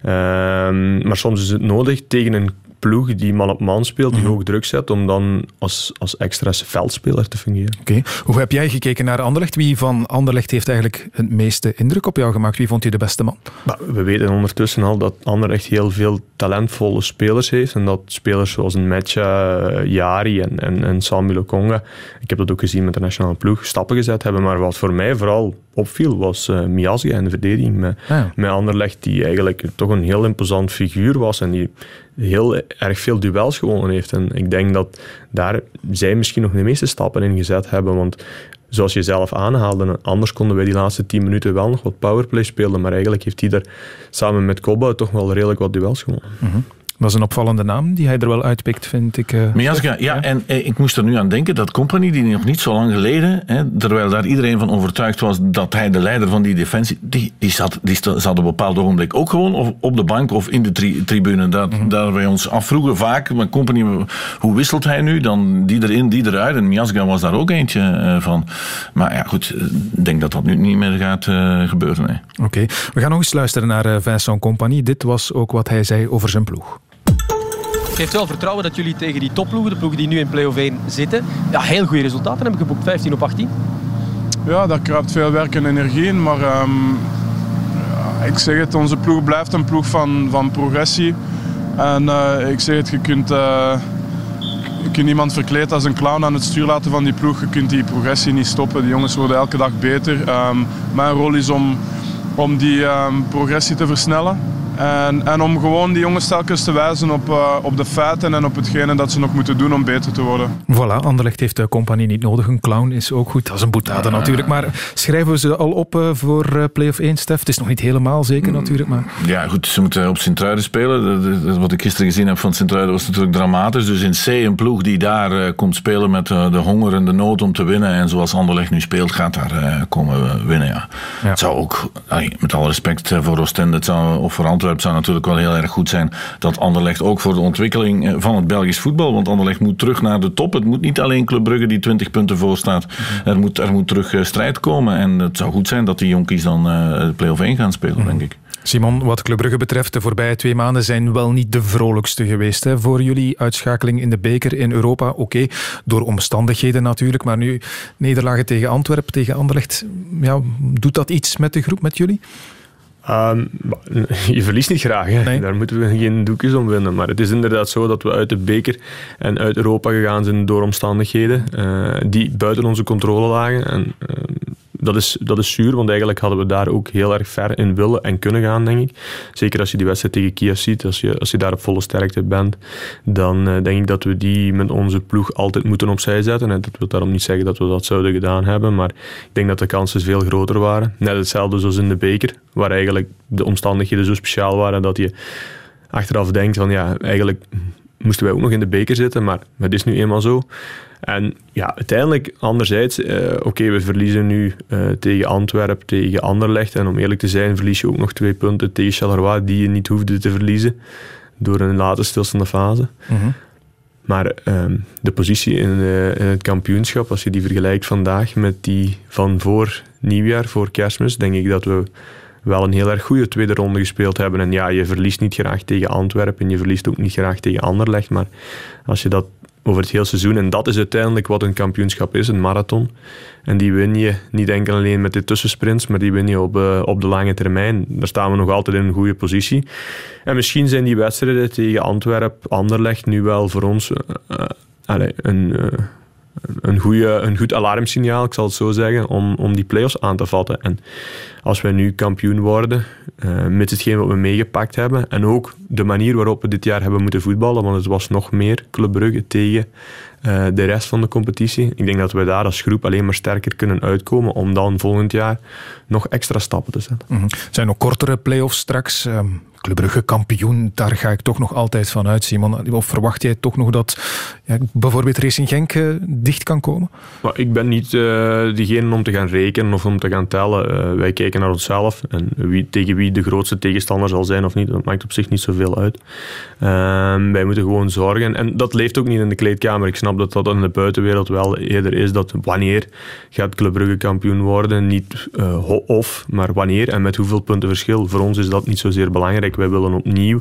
Um, maar soms is het nodig tegen een ploeg die man op man speelt, die mm hoog druk zet, om dan als, als extra veldspeler te fungeren. Oké. Hoe heb jij gekeken naar Anderlecht? Wie van Anderlecht heeft eigenlijk het meeste indruk op jou gemaakt? Wie vond je de beste man? we weten ondertussen al dat Anderlecht heel veel talentvolle spelers heeft. En dat spelers zoals een Metja, uh, Jari en, en, en Samuel Konga, ik heb dat ook gezien met de nationale ploeg, stappen gezet hebben. Maar wat voor mij vooral opviel, was uh, Miasga in de verdediging. Met, ah, ja. met Anderlecht, die eigenlijk toch een heel imposant figuur was en die heel erg veel duels gewonnen heeft. En ik denk dat daar zij misschien nog de meeste stappen in gezet hebben. Want zoals je zelf aanhaalde, anders konden wij die laatste tien minuten wel nog wat powerplay spelen. Maar eigenlijk heeft hij daar samen met Kobba toch wel redelijk wat duels gewonnen. Mhm. Dat is een opvallende naam die hij er wel uitpikt, vind ik. Uh, Miasga, ja, en eh, ik moest er nu aan denken dat Company, die nog niet zo lang geleden, hè, terwijl daar iedereen van overtuigd was dat hij de leider van die defensie, die, die, zat, die zat op een bepaald ogenblik ook gewoon of op de bank of in de tri tribune. Dat, mm Daar wij ons afvroegen vaak, maar Company, hoe wisselt hij nu? Dan die erin, die eruit. En Miasga was daar ook eentje uh, van. Maar ja, goed, ik denk dat dat nu niet meer gaat uh, gebeuren. Oké, we gaan nog eens luisteren naar Vincent Company. Dit was ook wat hij zei over zijn ploeg geeft wel vertrouwen dat jullie tegen die topploegen, de ploegen die nu in play-off 1 zitten, ja, heel goede resultaten hebben geboekt. 15 op 18. Ja, daar kruipt veel werk en energie in. Maar um, ik zeg het, onze ploeg blijft een ploeg van, van progressie. En uh, ik zeg het, je kunt, uh, je kunt iemand verkleed als een clown aan het stuur laten van die ploeg. Je kunt die progressie niet stoppen. Die jongens worden elke dag beter. Um, mijn rol is om, om die um, progressie te versnellen. En, en, om gewoon die jongens telkens te wijzen op, uh, op de feiten en op hetgene dat ze nog moeten doen om beter te worden. Voilà, Anderlecht heeft de compagnie niet nodig. Een clown is ook goed. Dat is een boetade natuurlijk. Maar schrijven we ze al op uh, voor uh, play-off 1, Stef? Het is nog niet helemaal zeker mm. natuurlijk. Maar... Ja, goed. Ze moeten op Sint-Truiden spelen. Wat ik gisteren gezien heb van Sint-Truiden was natuurlijk dramatisch. Dus in C, een ploeg die daar komt spelen met de honger en de nood om te winnen. En zoals Anderlecht nu speelt, gaat daar komen winnen. Ja. ja. Het zou ook, met alle respect voor Oostende, het zou, of voor Antwerpen, zou natuurlijk wel heel erg goed zijn dat Anderlecht ook voor de ontwikkeling eh, van het Belgisch voetbal, want Anderlecht moet terug naar de top. Het moet niet alleen Club Brugge die 20 punten voor staat. Mhm. Er moet, er moet terug eh, strijd komen en het zou goed zijn dat die jonkies dan uh, de play-off 1 gaan spelen, denk ik. Simon, wat Club Brugge betreft, de voorbije twee maanden zijn wel niet de vrolijkste geweest hè, voor jullie. Uitschakeling in de beker in Europa, oké, door omstandigheden natuurlijk. Maar nu nederlagen tegen Antwerpen, tegen Anderlecht. Ja, doet dat iets met de groep, met jullie? Um, je verliest niet graag, hè. daar moeten we geen doekjes om winnen. Maar het is inderdaad zo dat we uit de beker en uit Europa gegaan zijn door omstandigheden uh, die buiten onze controle lagen. En, uh, dat is, dat is zuur, want eigenlijk hadden we daar ook heel erg ver in willen en kunnen gaan, denk ik. Zeker als je die wedstrijd tegen Kiev ziet, als je, als je daar op volle sterkte bent, dan uh, denk ik dat we die met onze ploeg altijd moeten opzij zetten. En dat wil daarom niet zeggen dat we dat zouden gedaan hebben, maar ik denk dat de kansen veel groter waren. Net hetzelfde zoals in de beker, waar eigenlijk de omstandigheden zo speciaal waren dat je achteraf denkt van ja, eigenlijk moesten wij ook nog in de beker zitten, maar het is nu eenmaal zo. En ja, uiteindelijk, anderzijds, uh, oké, we verliezen nu uh, tegen Antwerpen, tegen Anderlecht. En om eerlijk te zijn, verlies je ook nog twee punten tegen Charleroi, die je niet hoefde te verliezen door een late stilstaande fase. Mm Maar um, de positie in, uh, in, het kampioenschap, als je die vergelijkt vandaag met die van voor nieuwjaar, voor kerstmis, denk ik dat we wel een heel erg goede tweede ronde gespeeld hebben. En ja, je verliest niet graag tegen Antwerpen, je verliest ook niet graag tegen Anderlecht. Maar als je dat over het hele seizoen. En dat is uiteindelijk wat een kampioenschap is, een marathon. En die win je niet enkel alleen met de tussensprints, maar die win je op, uh, op de lange termijn. Daar staan we nog altijd in een goede positie. En misschien zijn die wedstrijden tegen Antwerpen, Anderlecht nu wel voor ons uh, uh, allez, een een, goede, een goed alarmsignaal, ik zal het zo zeggen, om, om die play-offs aan te vatten. En als wij nu kampioen worden, uh, met hetgeen wat we meegepakt hebben, en ook de manier waarop we dit jaar hebben moeten voetballen, want het was nog meer Club Brugge tegen uh, de rest van de competitie. Ik denk dat we daar als groep alleen maar sterker kunnen uitkomen om dan volgend jaar nog extra stappen te zetten. Mm zijn nog kortere play-offs straks. Um, Club Brugge kampioen, daar ga ik toch nog altijd van uit, Simon. Of verwacht jij toch nog dat ja, bijvoorbeeld Racing Genk uh, dicht kan komen? Maar ik ben niet uh, diegene om te gaan rekenen of om te gaan tellen. Uh, wij kijken naar onszelf en wie, tegen wie de grootste tegenstander zal zijn of niet, dat maakt op zich niet zoveel uit. Ehm, wij moeten gewoon zorgen. En dat leeft ook niet in de kleedkamer. Ik snap dat dat in de buitenwereld wel eerder is dat wanneer gaat Club Brugge kampioen worden, niet of, maar wanneer en met hoeveel punten verschil. Voor ons is dat niet zozeer belangrijk wij willen opnieuw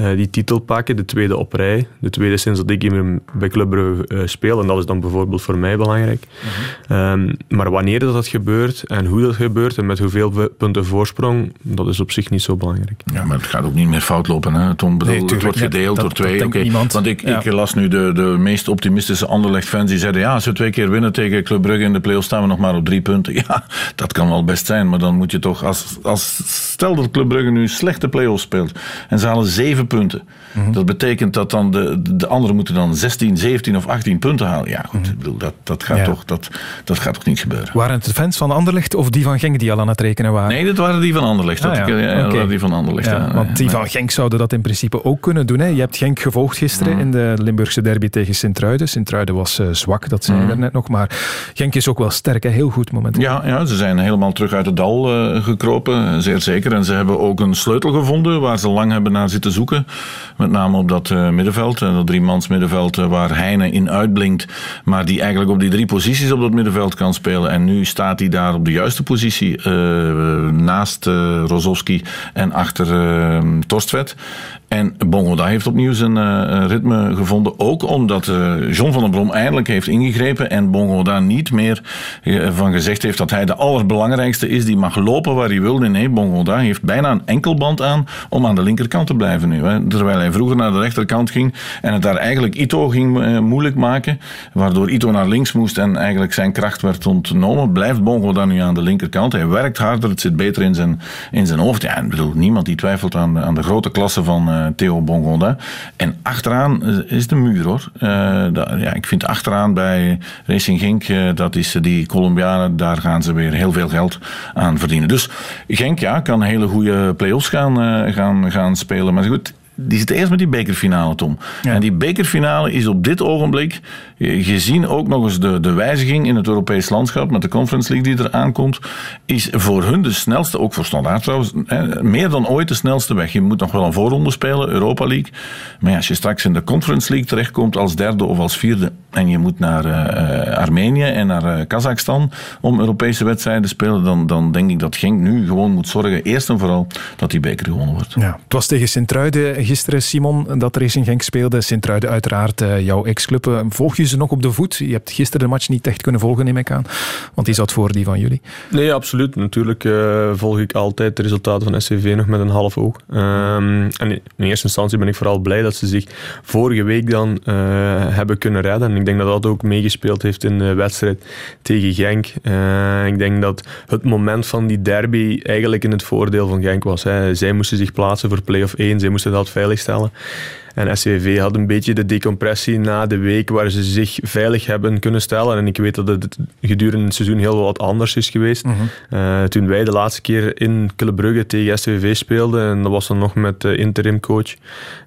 uh, die titel pakken, de tweede op rij. De tweede sinds dat ik hier bij Club Brugge uh, speel. En dat is dan bijvoorbeeld voor mij belangrijk. Mm -hmm. um, maar wanneer dat gebeurt en hoe dat gebeurt en met hoeveel veel punten voorsprong. Dat is op zich niet zo belangrijk. Ja, maar het gaat ook niet meer fout lopen. Hè? Tom, bedoel, Nee, het wordt gedeeld dat- door dat twee. niemand. Want ik, Ja. ik las nu de, de meest optimistische Anderlecht-fans die zeiden... ja, als we twee keer winnen tegen Club Brugge in de play-offs... staan we nog maar op drie punten. Ja, dat kan wel best zijn. Maar dan moet je toch... Als, als, stel dat Club Brugge nu slechte play-offs speelt... en ze halen zeven punten. Mhm. Dat betekent dat dan de, de anderen moeten dan 16, 17 of 18 punten halen. Ja, goed. Ik bedoel, dat, dat, gaat Mhm. Ja. toch, dat, dat gaat toch niet gebeuren. Waren het de fans van Anderlecht of die van Genk die al aan het rekenen waren? Nee, dat waren die van Anderlecht. Dat Ah, ja. ik- waren die van Anderlecht. Ja, want die van Genk zouden dat in principe ook kunnen doen. Hè. Je hebt Genk gevolgd gisteren Mhm. in de Limburgse derby tegen Sint-Truiden. Sint-Truiden was eh, zwak, dat zei je Mhm. daarnet nog. Maar Genk is ook wel sterk, hè. heel goed momenteel. Ja, ja, ze zijn helemaal terug uit het dal eh, gekropen, zeer zeker. En ze hebben ook een sleutel gevonden waar ze lang hebben naar zitten zoeken. Met name op dat eh, middenveld, eh, dat driemans middenveld eh, waar Heine in uitblinkt. Maar die eigenlijk op die drie posities op dat middenveld kan spelen. En nu staat hij daar op de juiste positie, naast Rozovski en achter Torstvet. En Bongoda heeft opnieuw zijn ritme gevonden. Ook omdat eh, John van der Brom eindelijk heeft ingegrepen. En Bongoda niet meer van gezegd heeft dat hij de allerbelangrijkste is. Die mag lopen waar hij wil. Nee, Bongoda heeft bijna een enkelband aan om aan de linkerkant te blijven nu. Hè. Terwijl hij vroeger naar de rechterkant ging. En het daar eigenlijk Ito ging eh, moeilijk maken. Waardoor Ito naar links moest en eigenlijk zijn kracht werd ontnomen. Blijft Bongoda nu aan de linkerkant. Hij werkt harder. Het zit beter in zijn, in zijn hoofd. Ja, ik bedoel, niemand die twijfelt aan, aan de grote klasse van eh, Theo Bongonda. En achteraan eh, is de muur hoor. Ja, ik vind achteraan bij Racing Genk, dat is die Colombianen, daar gaan ze weer heel veel geld aan verdienen. Dus Genk ja, kan hele goede play-offs gaan, gaan, gaan spelen. Maar goed, die zitten eerst met die bekerfinale, Tom. En die bekerfinale is op dit ogenblik, eh, gezien ook nog eens de, de wijziging in het Europees landschap met de Conference League die er aankomt, is voor hun de snelste, ook voor Standaard trouwens, hè, meer dan ooit de snelste weg. Je moet nog wel een voorronde spelen, Europa League. Maar ja, als je straks in de Conference League terechtkomt als derde of als vierde en je moet naar eh, eh, Armenië en naar eh, Kazachstan om Europese wedstrijden te spelen, dan, dan denk ik dat Genk nu gewoon moet zorgen, eerst en vooral, dat die beker gewonnen wordt. Ja, het was tegen Sint-Truiden gisteren, Simon, dat Racing Genk speelde. Sint-Truiden uiteraard jouw ex-club. Volg je ze nog op de voet? Je hebt gisteren de match niet echt kunnen volgen, neem ik aan. Want die zat voor die van jullie. Nee, absoluut. Natuurlijk eh, volg ik altijd de resultaten van SCV nog met een half oog. Ehm, en in eerste instantie ben ik vooral blij dat ze zich vorige week dan eh, hebben kunnen redden. Ik denk dat dat ook meegespeeld heeft in de wedstrijd tegen Genk. Eh, ik denk dat het moment van die derby eigenlijk in het voordeel van Genk was. Zij moesten zich plaatsen voor play-off 1, zij moesten dat veiligstellen. En SCV had een beetje de decompressie na de week waar ze zich veilig hebben kunnen stellen. En ik weet dat het gedurende het seizoen heel wat anders is geweest. Eh, toen wij de laatste keer in Club tegen SCV speelden, en dat was dan nog met de interimcoach,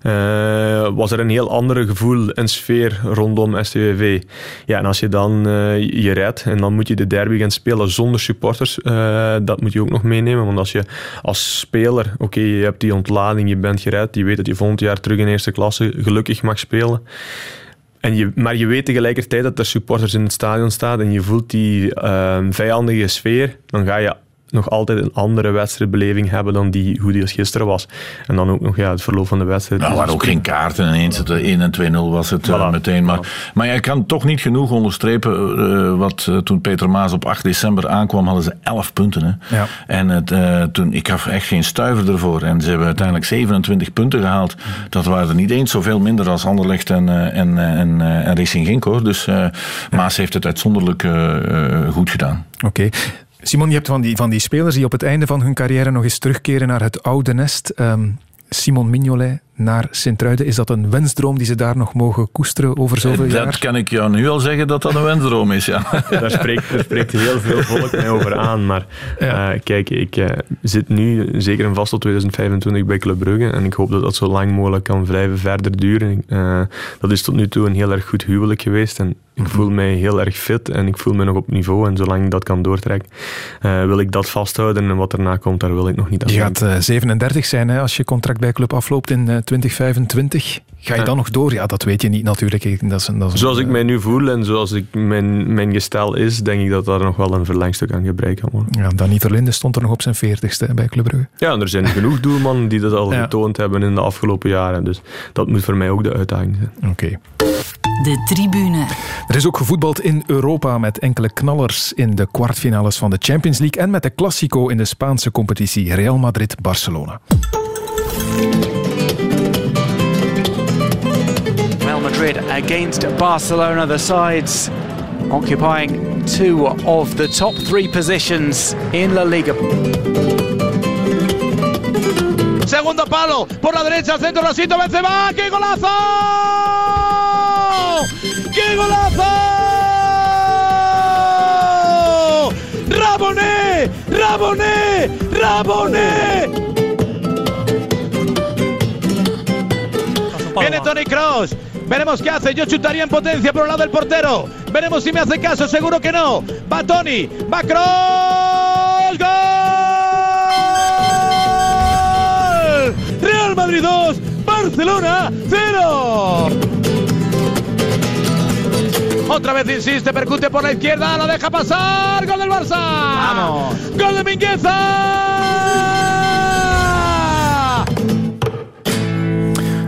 eh, was er een heel ander gevoel en sfeer rondom SCV. Ja, en als je dan eh, je redt en dan moet je de derby gaan spelen zonder supporters, eh, dat moet je ook nog meenemen. Want als je als speler, oké, je hebt die ontlading, je bent gered, je weet dat je volgend jaar terug in eerste klasse gelukkig mag spelen. En je, maar je weet tegelijkertijd dat er supporters in het stadion staan en je voelt die eh, vijandige sfeer, dan ga je nog altijd een andere wedstrijdbeleving hebben dan die, hoe die als gisteren was. En dan ook nog ja, het verloop van de wedstrijd. Nou, er waren ook geen kaarten. En eens het 1 en 2-0 was het eh, meteen. Maar, maar je kan toch niet genoeg onderstrepen. eh, wat eh, toen Peter Maas op 8 december aankwam, hadden ze 11 punten. Hè? Ja. En het, eh, toen, ik gaf echt geen stuiver ervoor. En ze hebben uiteindelijk 27 punten gehaald. Dat waren er niet eens zoveel minder als Anderlecht en, eh, en, eh, en, eh, en Racing Genk. Hoor. Dus eh, Maas heeft het uitzonderlijk eh, eh, goed gedaan. Oké. Simon, je hebt van die, van die spelers die op het einde van hun carrière nog eens terugkeren naar het oude nest. Ehm, Simon Mignolet naar Sint-Truiden. Is dat een wensdroom die ze daar nog mogen koesteren over zoveel Eh, jaar? Dat kan ik jou nu al zeggen dat dat een wensdroom is. Ja. daar, spreekt, daar spreekt heel veel volk mij over aan. Maar eh, kijk, ik eh, zit nu zeker en vast tot 2025 bij Club Brugge. En ik hoop dat dat zo lang mogelijk kan blijven verder duren. Eh, dat is tot nu toe een heel erg goed huwelijk geweest. En ik voel mij heel erg fit en ik voel me nog op niveau. En zolang ik dat kan doortrekken, eh, wil ik dat vasthouden. En wat erna komt, daar wil ik nog niet aan Je gaat eh, 37 zijn hè, als je contract bij club afloopt in 2025. Ga je dan nog door? Ja, dat weet je niet natuurlijk. Dat is, dat is zoals ik mij nu voel en zoals ik mijn, mijn gestel is, denk ik dat daar nog wel een verlengstuk aan gebruikt kan worden. Ja, Danny Verlinde stond er nog op zijn veertigste bij Club Brugge. Ja, er zijn genoeg doelmannen die dat al getoond hebben in de afgelopen jaren. Dus dat moet voor mij ook de uitdaging zijn. Oké. De tribune. Er is ook gevoetbald in Europa met enkele knallers in de kwartfinales van de Champions League en met de Classico in de Spaanse competitie Real Madrid-Barcelona. Madrid against Barcelona, the sides occupying two of the top three positions in La Liga. Segundo palo, por la derecha, centro, Rosito, Benzema, ¡qué golazo! ¡Qué golazo! ¡Raboné! ¡Raboné! ¡Raboné! Viene Tony Cross. Veremos qué hace. Yo chutaría en potencia por el lado del portero. Veremos si me hace caso. Seguro que no. Va Tony. Va. ¡Gol! Real Madrid 2. Barcelona 0. Otra vez insiste, percute por la izquierda, la deja pasar. Gol del Barça. Vamos. Gol de Mingueza.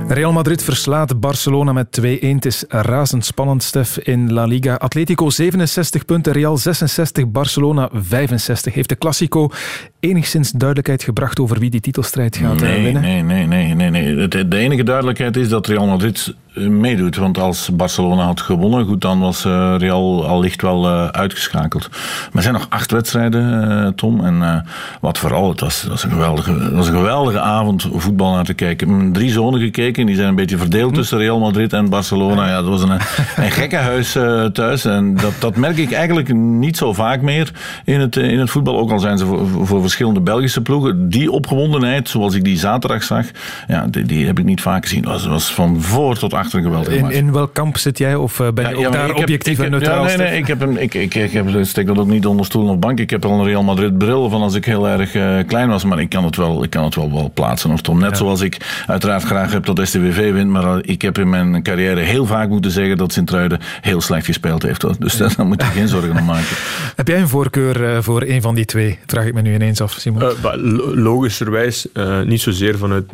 Real Madrid verslaat Barcelona met 2-1. Het is razendspannend, Stef, in La Liga. Atletico 67 punten, Real 66, Barcelona 65. Heeft de Classico enigszins duidelijkheid gebracht over wie die titelstrijd gaat nee, winnen? Nee, nee, nee. nee, nee. De enige duidelijkheid is dat Real Madrid meedoet. Want als Barcelona had gewonnen, goed, dan was uh, Real allicht wel uitgeschakeld. Maar er zijn nog acht wedstrijden, Tom. En wat vooral, het was, was, een geweldige, was een geweldige avond voetbal naar te kijken. Drie zonen gekeken, die zijn een beetje verdeeld hm. tussen Real Madrid en Barcelona. Ja, dat was een, een gekke huis thuis. En dat, dat merk ik eigenlijk niet zo vaak meer in het, in het voetbal. Ook al zijn ze voor, voor verschillende Belgische ploegen. Die opgewondenheid, zoals ik die zaterdag zag, ja, die, die heb ik niet vaak gezien. Het was, was van voor tot achter in, in welk kamp zit jij? Of eh, ben je ook daar objectief en neutraal? Ja, nee, nee, ik, heb een, ik, ik, ik, heb, steek dat ook niet onder stoel of bank. Ik heb al een Real Madrid bril van als ik heel erg uh, klein was. Maar ik kan het wel, ik kan het wel, wel plaatsen. Of Tom. Net zoals ik uiteraard graag heb dat STVV wint. Maar ik heb in mijn carrière heel vaak moeten zeggen dat Sint-Truiden heel slecht gespeeld heeft. Hoor. Dus daar moet je geen zorgen om maken. heb jij een voorkeur voor een van die twee? Vraag ik me nu ineens af, Simon. logischerwijs, niet zozeer vanuit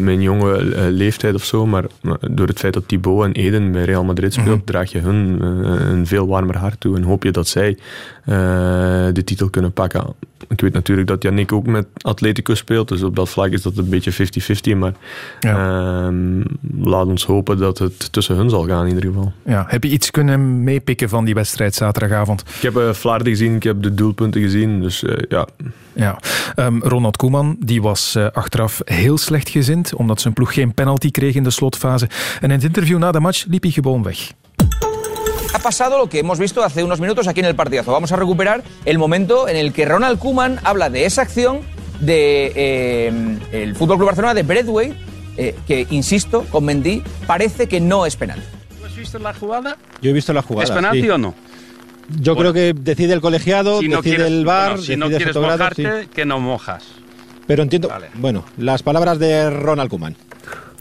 mijn jonge leeftijd of zo. Maar door het feit dat Thibaut en Eden bij Real Madrid speelt, mm -hmm. draag je hun een veel warmer hart toe en hoop je dat zij de titel kunnen pakken. Ik weet natuurlijk dat Yannick ook met Atletico speelt, dus op dat vlak is dat een beetje 50-50, maar ja. uh, laat ons hopen dat het tussen hun zal gaan in ieder geval. Ja. Heb je iets kunnen meepikken van die wedstrijd zaterdagavond? Ik heb uh, Vlaarden gezien, ik heb de doelpunten gezien, dus ja... Ja, um, Ronald Koeman die was uh, achteraf heel slecht gezind, omdat zijn ploeg geen penalty kreeg in de slotfase. En in het interview na de match liep hij gewoon weg. Ha pasado lo que hemos visto hace unos minutos aquí en el partidazo. Vamos a recuperar el momento en el que Ronald Koeman habla de esa acción de eh, el Fútbol Club Barcelona de Breadway, eh, que insisto, con Mendy parece que no es penal. ¿Tú has visto la jugada? Yo he visto la jugada. ¿Es penalti sí. o no? Yo bueno, creo que decide el colegiado, si no decide quieres, el bar, bueno, si no decide quieres fotogrado, mojarte, sí. que no mojas. Pero entiendo, vale. bueno, las palabras de Ronald Koeman.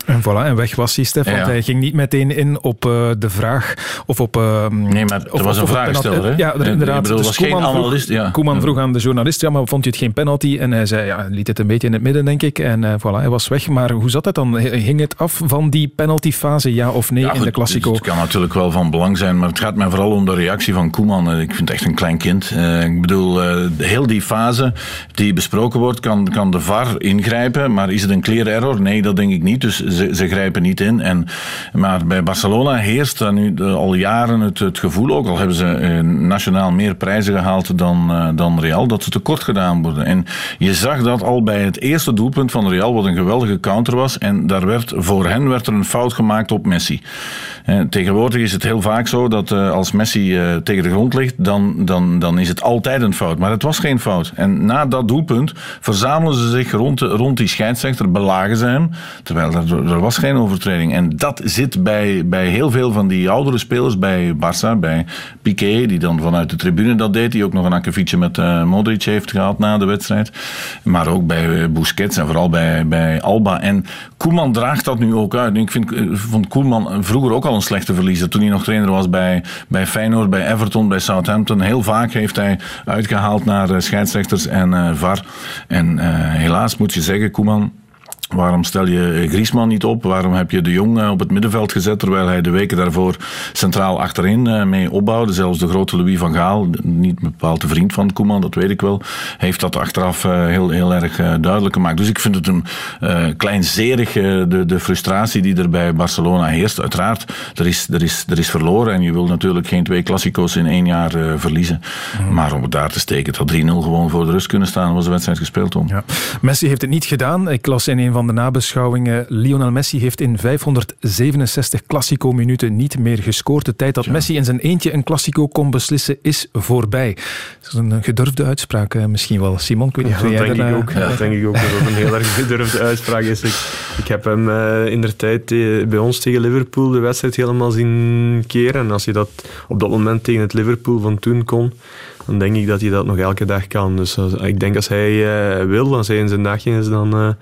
En voilà, en weg was hij, Stef. Want Ja. hij ging niet meteen in op uh, de vraag of op... Uh, Nee, maar er of, was een op vraagsteller, hè? Ja, Ik inderdaad. bedoel, Dus was geen Koeman vroeg- analist, ja. Koeman vroeg aan de journalist, ja, maar vond je het geen penalty? En hij zei, ja, liet het een beetje in het midden, denk ik. En uh, voilà, hij was weg. Maar hoe zat het dan? Hing het af van die penaltyfase, ja of nee, in goed, de Classico? Het kan natuurlijk wel van belang zijn, maar het gaat mij vooral om de reactie van Koeman. Eh, Ik vind het echt een klein kind. Eh, Ik bedoel, eh, heel die fase die besproken wordt, kan, kan de VAR ingrijpen. Maar is het een clear error? Nee, dat denk ik niet. Dus ze, ze grijpen niet in. En, maar bij Barcelona heerst dan nu al jaren het, het gevoel, ook al hebben ze eh, nationaal meer prijzen gehaald dan, eh, dan Real, dat ze tekort gedaan worden. En je zag dat al bij het eerste doelpunt van Real, wat een geweldige counter was. En daar werd, voor hen werd er een fout gemaakt op Messi. Eh, tegenwoordig is het heel vaak zo dat als Messi tegen de grond ligt, dan, dan, dan is het altijd een fout. Maar het was geen fout. En na dat doelpunt verzamelen ze zich rond, rond die scheidsrechter, belagen ze hem. Terwijl er er was geen overtreding. En dat zit bij, bij heel veel van die oudere spelers, bij Barça, bij Piqué, die dan vanuit de tribune dat deed, die ook nog een akkefietje met uh, Modric heeft gehad na de wedstrijd. Maar ook bij Busquets en vooral bij, bij Alba. En Koeman draagt dat nu ook uit. Ik vind, vond Koeman vroeger ook al een slechte verliezer. Toen hij nog trainer was bij, bij Feyenoord, bij Everton, bij Southampton. Heel vaak heeft hij uitgehaald naar scheidsrechters en VAR. En helaas moet je zeggen, Koeman Waarom stel je Griezmann niet op? Waarom heb je de Jong eh, op het middenveld gezet terwijl hij de weken daarvoor centraal achterin eh, mee opbouwde? Zelfs de grote Louis van Gaal, niet bepaald de vriend van Koeman, dat weet ik wel, heeft dat achteraf eh, heel, heel erg duidelijk gemaakt. Dus ik vind het een kleinzerig, de, de frustratie die er bij Barcelona heerst. Uiteraard, er is, er, is, er is verloren en je wil natuurlijk geen twee klassico's in één jaar verliezen. Mhm. Maar om het daar te steken, het had 3-0 gewoon voor de rust kunnen staan, was de wedstrijd gespeeld, Tom. Ja. Messi heeft het niet gedaan. Ik las in een van de nabeschouwingen. Lionel Messi heeft in 567 Classico-minuten niet meer gescoord. De tijd dat Messi in zijn eentje een Classico kon beslissen is voorbij. Dat is een gedurfde uitspraak eh, misschien wel. Simon, ik weet niet ja, dat denk ik ook. Ja, dat denk ik ook dat dat een heel erg gedurfde uitspraak is. Ik, ik heb hem uh, in de tijd eh, bij ons tegen Liverpool de wedstrijd helemaal zien keren. En als je dat op dat moment tegen het Liverpool van toen kon, dan denk ik dat hij dat nog elke dag kan. Dus ik denk als hij wil, als hij in zijn dagje is, dan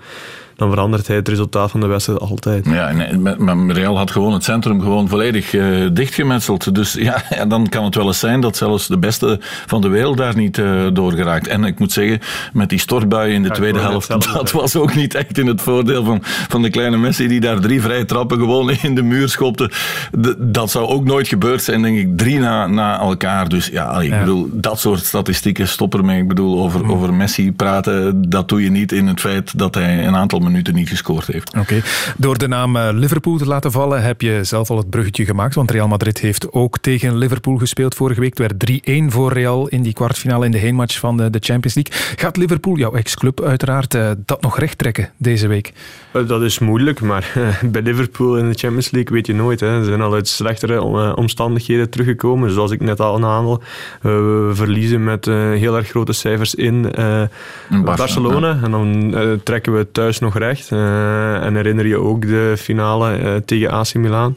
dan verandert hij het resultaat van de wedstrijd altijd. Ja, en, maar Real had gewoon het centrum gewoon volledig uh, dichtgemetseld. Dus ja, dan kan het wel eens zijn dat zelfs de beste van de wereld daar niet uh, door geraakt. En ik moet zeggen, met die stortbui in de tweede helft, dat was ook niet echt in het voordeel van, van de kleine Messi die daar drie vrije trappen gewoon in de muur schopte. dat zou ook nooit gebeurd zijn, denk ik, drie na, na elkaar. Dus ja, ik bedoel, dat soort statistieken, stop ermee. Ik bedoel, over, mm. over Messi praten, dat doe je niet in het feit dat hij een aantal minuten niet gescoord heeft. Oké. Door de naam eh, Liverpool te laten vallen heb je zelf al het bruggetje gemaakt, want Real Madrid heeft ook tegen Liverpool gespeeld vorige week. Het werd 3-1 voor Real in die kwartfinale in de heenmatch van de, Champions League. Gaat Liverpool, jouw ex-club uiteraard, eh, dat nog recht trekken deze week? Eh, dat is moeilijk, maar bij Liverpool in de Champions League weet je nooit. Hè. Ze zijn al uit slechtere omstandigheden teruggekomen. Zoals ik net al aanhaal, we verliezen met heel erg grote cijfers in, in Barcelona. En dan trekken we thuis nog Uh, en herinner je ook de finale uh, tegen AC Milan.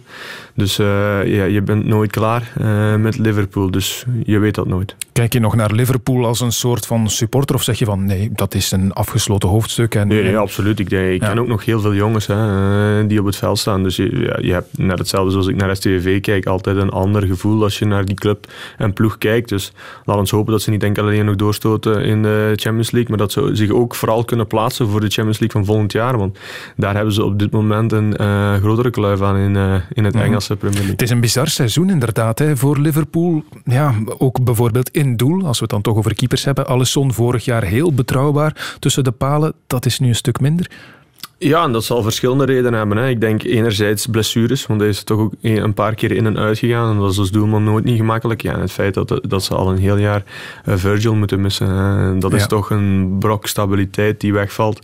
Dus uh, ja, je bent nooit klaar met Liverpool. Dus je weet dat nooit. Kijk je nog naar Liverpool als een soort van supporter? Of zeg je van nee, dat is een afgesloten hoofdstuk? En, nee, nee absoluut. Ik, ik ken ook nog heel veel jongens hè, die op het veld staan. Dus je, ja, je hebt net hetzelfde zoals ik naar STV kijk. Altijd een ander gevoel als je naar die club en ploeg kijkt. Dus laat ons hopen dat ze niet enkel alleen nog doorstoten in de Champions League. Maar dat ze zich ook vooral kunnen plaatsen voor de Champions League van volgend jaar. Want daar hebben ze op dit moment een uh, grotere kluif aan in, in het Engelse Premier League. Het is een bizar seizoen inderdaad hè, voor Liverpool. Ja, ook bijvoorbeeld in doel, als we het dan toch over keepers hebben. Alisson vorig jaar heel betrouwbaar tussen de palen. Dat is nu een stuk minder. Ja, en dat zal verschillende redenen hebben. Hè. Ik denk enerzijds blessures, want hij is toch ook een paar keer in en uit gegaan. En dat is als doelman nooit niet gemakkelijk. Ja, en het feit dat, dat ze al een heel jaar uh, Virgil moeten missen, dat is toch een brok stabiliteit die wegvalt.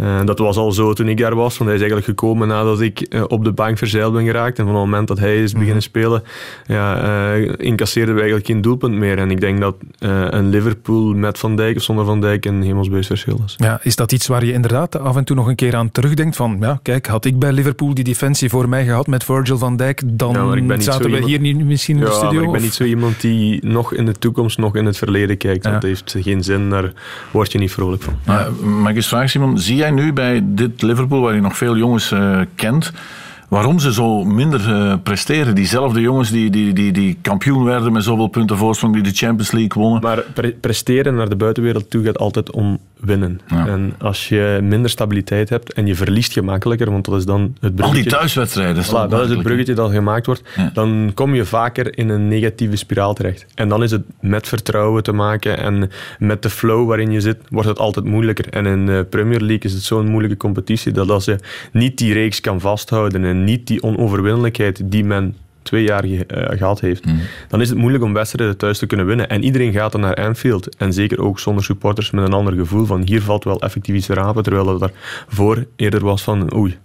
Uh, dat was al zo toen ik daar was, want hij is eigenlijk gekomen nadat ik uh, op de bank verzeild ben geraakt. En van het moment dat hij is beginnen mhm. spelen, ja, incasseerden we eigenlijk geen doelpunt meer. En ik denk dat een Liverpool met Van Dijk of zonder Van Dijk een hemelsbeest verschil is. Ja, is dat iets waar je inderdaad af en toe nog een keer aan terugdenkt van, ja, kijk, had ik bij Liverpool die defensie voor mij gehad met Virgil van Dijk, dan zaten we hier niet misschien in de studio. ik ben niet zo iemand die nog in de toekomst, nog in het verleden kijkt. Dat heeft geen zin, daar word je niet vrolijk van. Maar, mag ik eens vragen, Simon, zie jij nu bij dit Liverpool, waar je nog veel jongens uh, kent, waarom ze zo minder uh, presteren. Diezelfde jongens die, die, die, die kampioen werden met zoveel punten voorsprong, die de Champions League wonnen. Maar presteren naar de buitenwereld toe gaat altijd om winnen. En als je minder stabiliteit hebt en je verliest gemakkelijker, want dat is dan het bruggetje... Al die thuiswedstrijden. Voilà, dat is het bruggetje dat gemaakt wordt. Dan kom je vaker in een negatieve spiraal terecht. En dan is het met vertrouwen te maken en met de flow waarin je zit, wordt het altijd moeilijker. En in de Premier League is het zo'n moeilijke competitie dat als je niet die reeks kan vasthouden en niet die onoverwinnelijkheid die men twee jaar eh, gehad heeft, mm. dan is het moeilijk om wedstrijden thuis te kunnen winnen. En iedereen gaat dan naar Anfield. En zeker ook zonder supporters met een ander gevoel van hier valt wel effectief iets te rapen, terwijl dat voor eerder was van oei,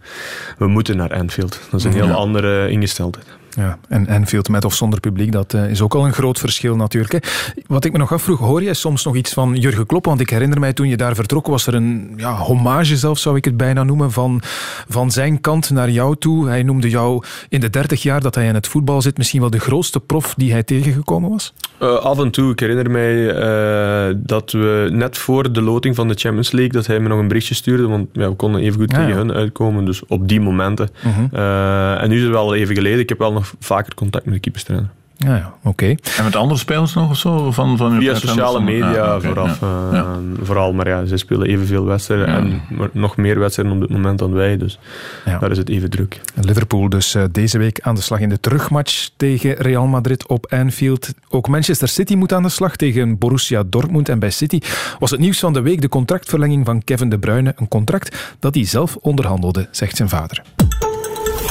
we moeten naar Anfield. Dat is een heel andere ingesteldheid. Ja, en Anfield met of zonder publiek, dat uh, is ook al een groot verschil natuurlijk. Hè. Wat ik me nog afvroeg, hoor jij soms nog iets van Jurgen Klopp? Want ik herinner mij toen je daar vertrok, was er een ja, hommage zelf, zou ik het bijna noemen, van, van zijn kant naar jou toe. Hij noemde jou in de 30 jaar dat hij in het voetbal zit misschien wel de grootste prof die hij tegengekomen was? Uh, af en toe. Ik herinner mij uh, dat we net voor de loting van de Champions League, dat hij me nog een berichtje stuurde, want ja, we konden even goed tegen hun uitkomen, dus op die momenten. -huh. uh, en nu is het wel even geleden. Ik heb wel nog vaker contact met de keeperstrainer. Ja, ja oké. Okay. En met andere spelers nog of zo? Van, van Via sociale media ah, okay, vooraf. Ja. Uh, ja. Vooral, maar ja, ze spelen evenveel wedstrijden ja. en nog meer wedstrijden op dit moment dan wij. Dus daar is het even druk. Liverpool dus uh, deze week aan de slag in de terugmatch tegen Real Madrid op Anfield. Ook Manchester City moet aan de slag tegen Borussia Dortmund. En bij City was het nieuws van de week de contractverlenging van Kevin De Bruyne. Een contract dat hij zelf onderhandelde, zegt zijn vader.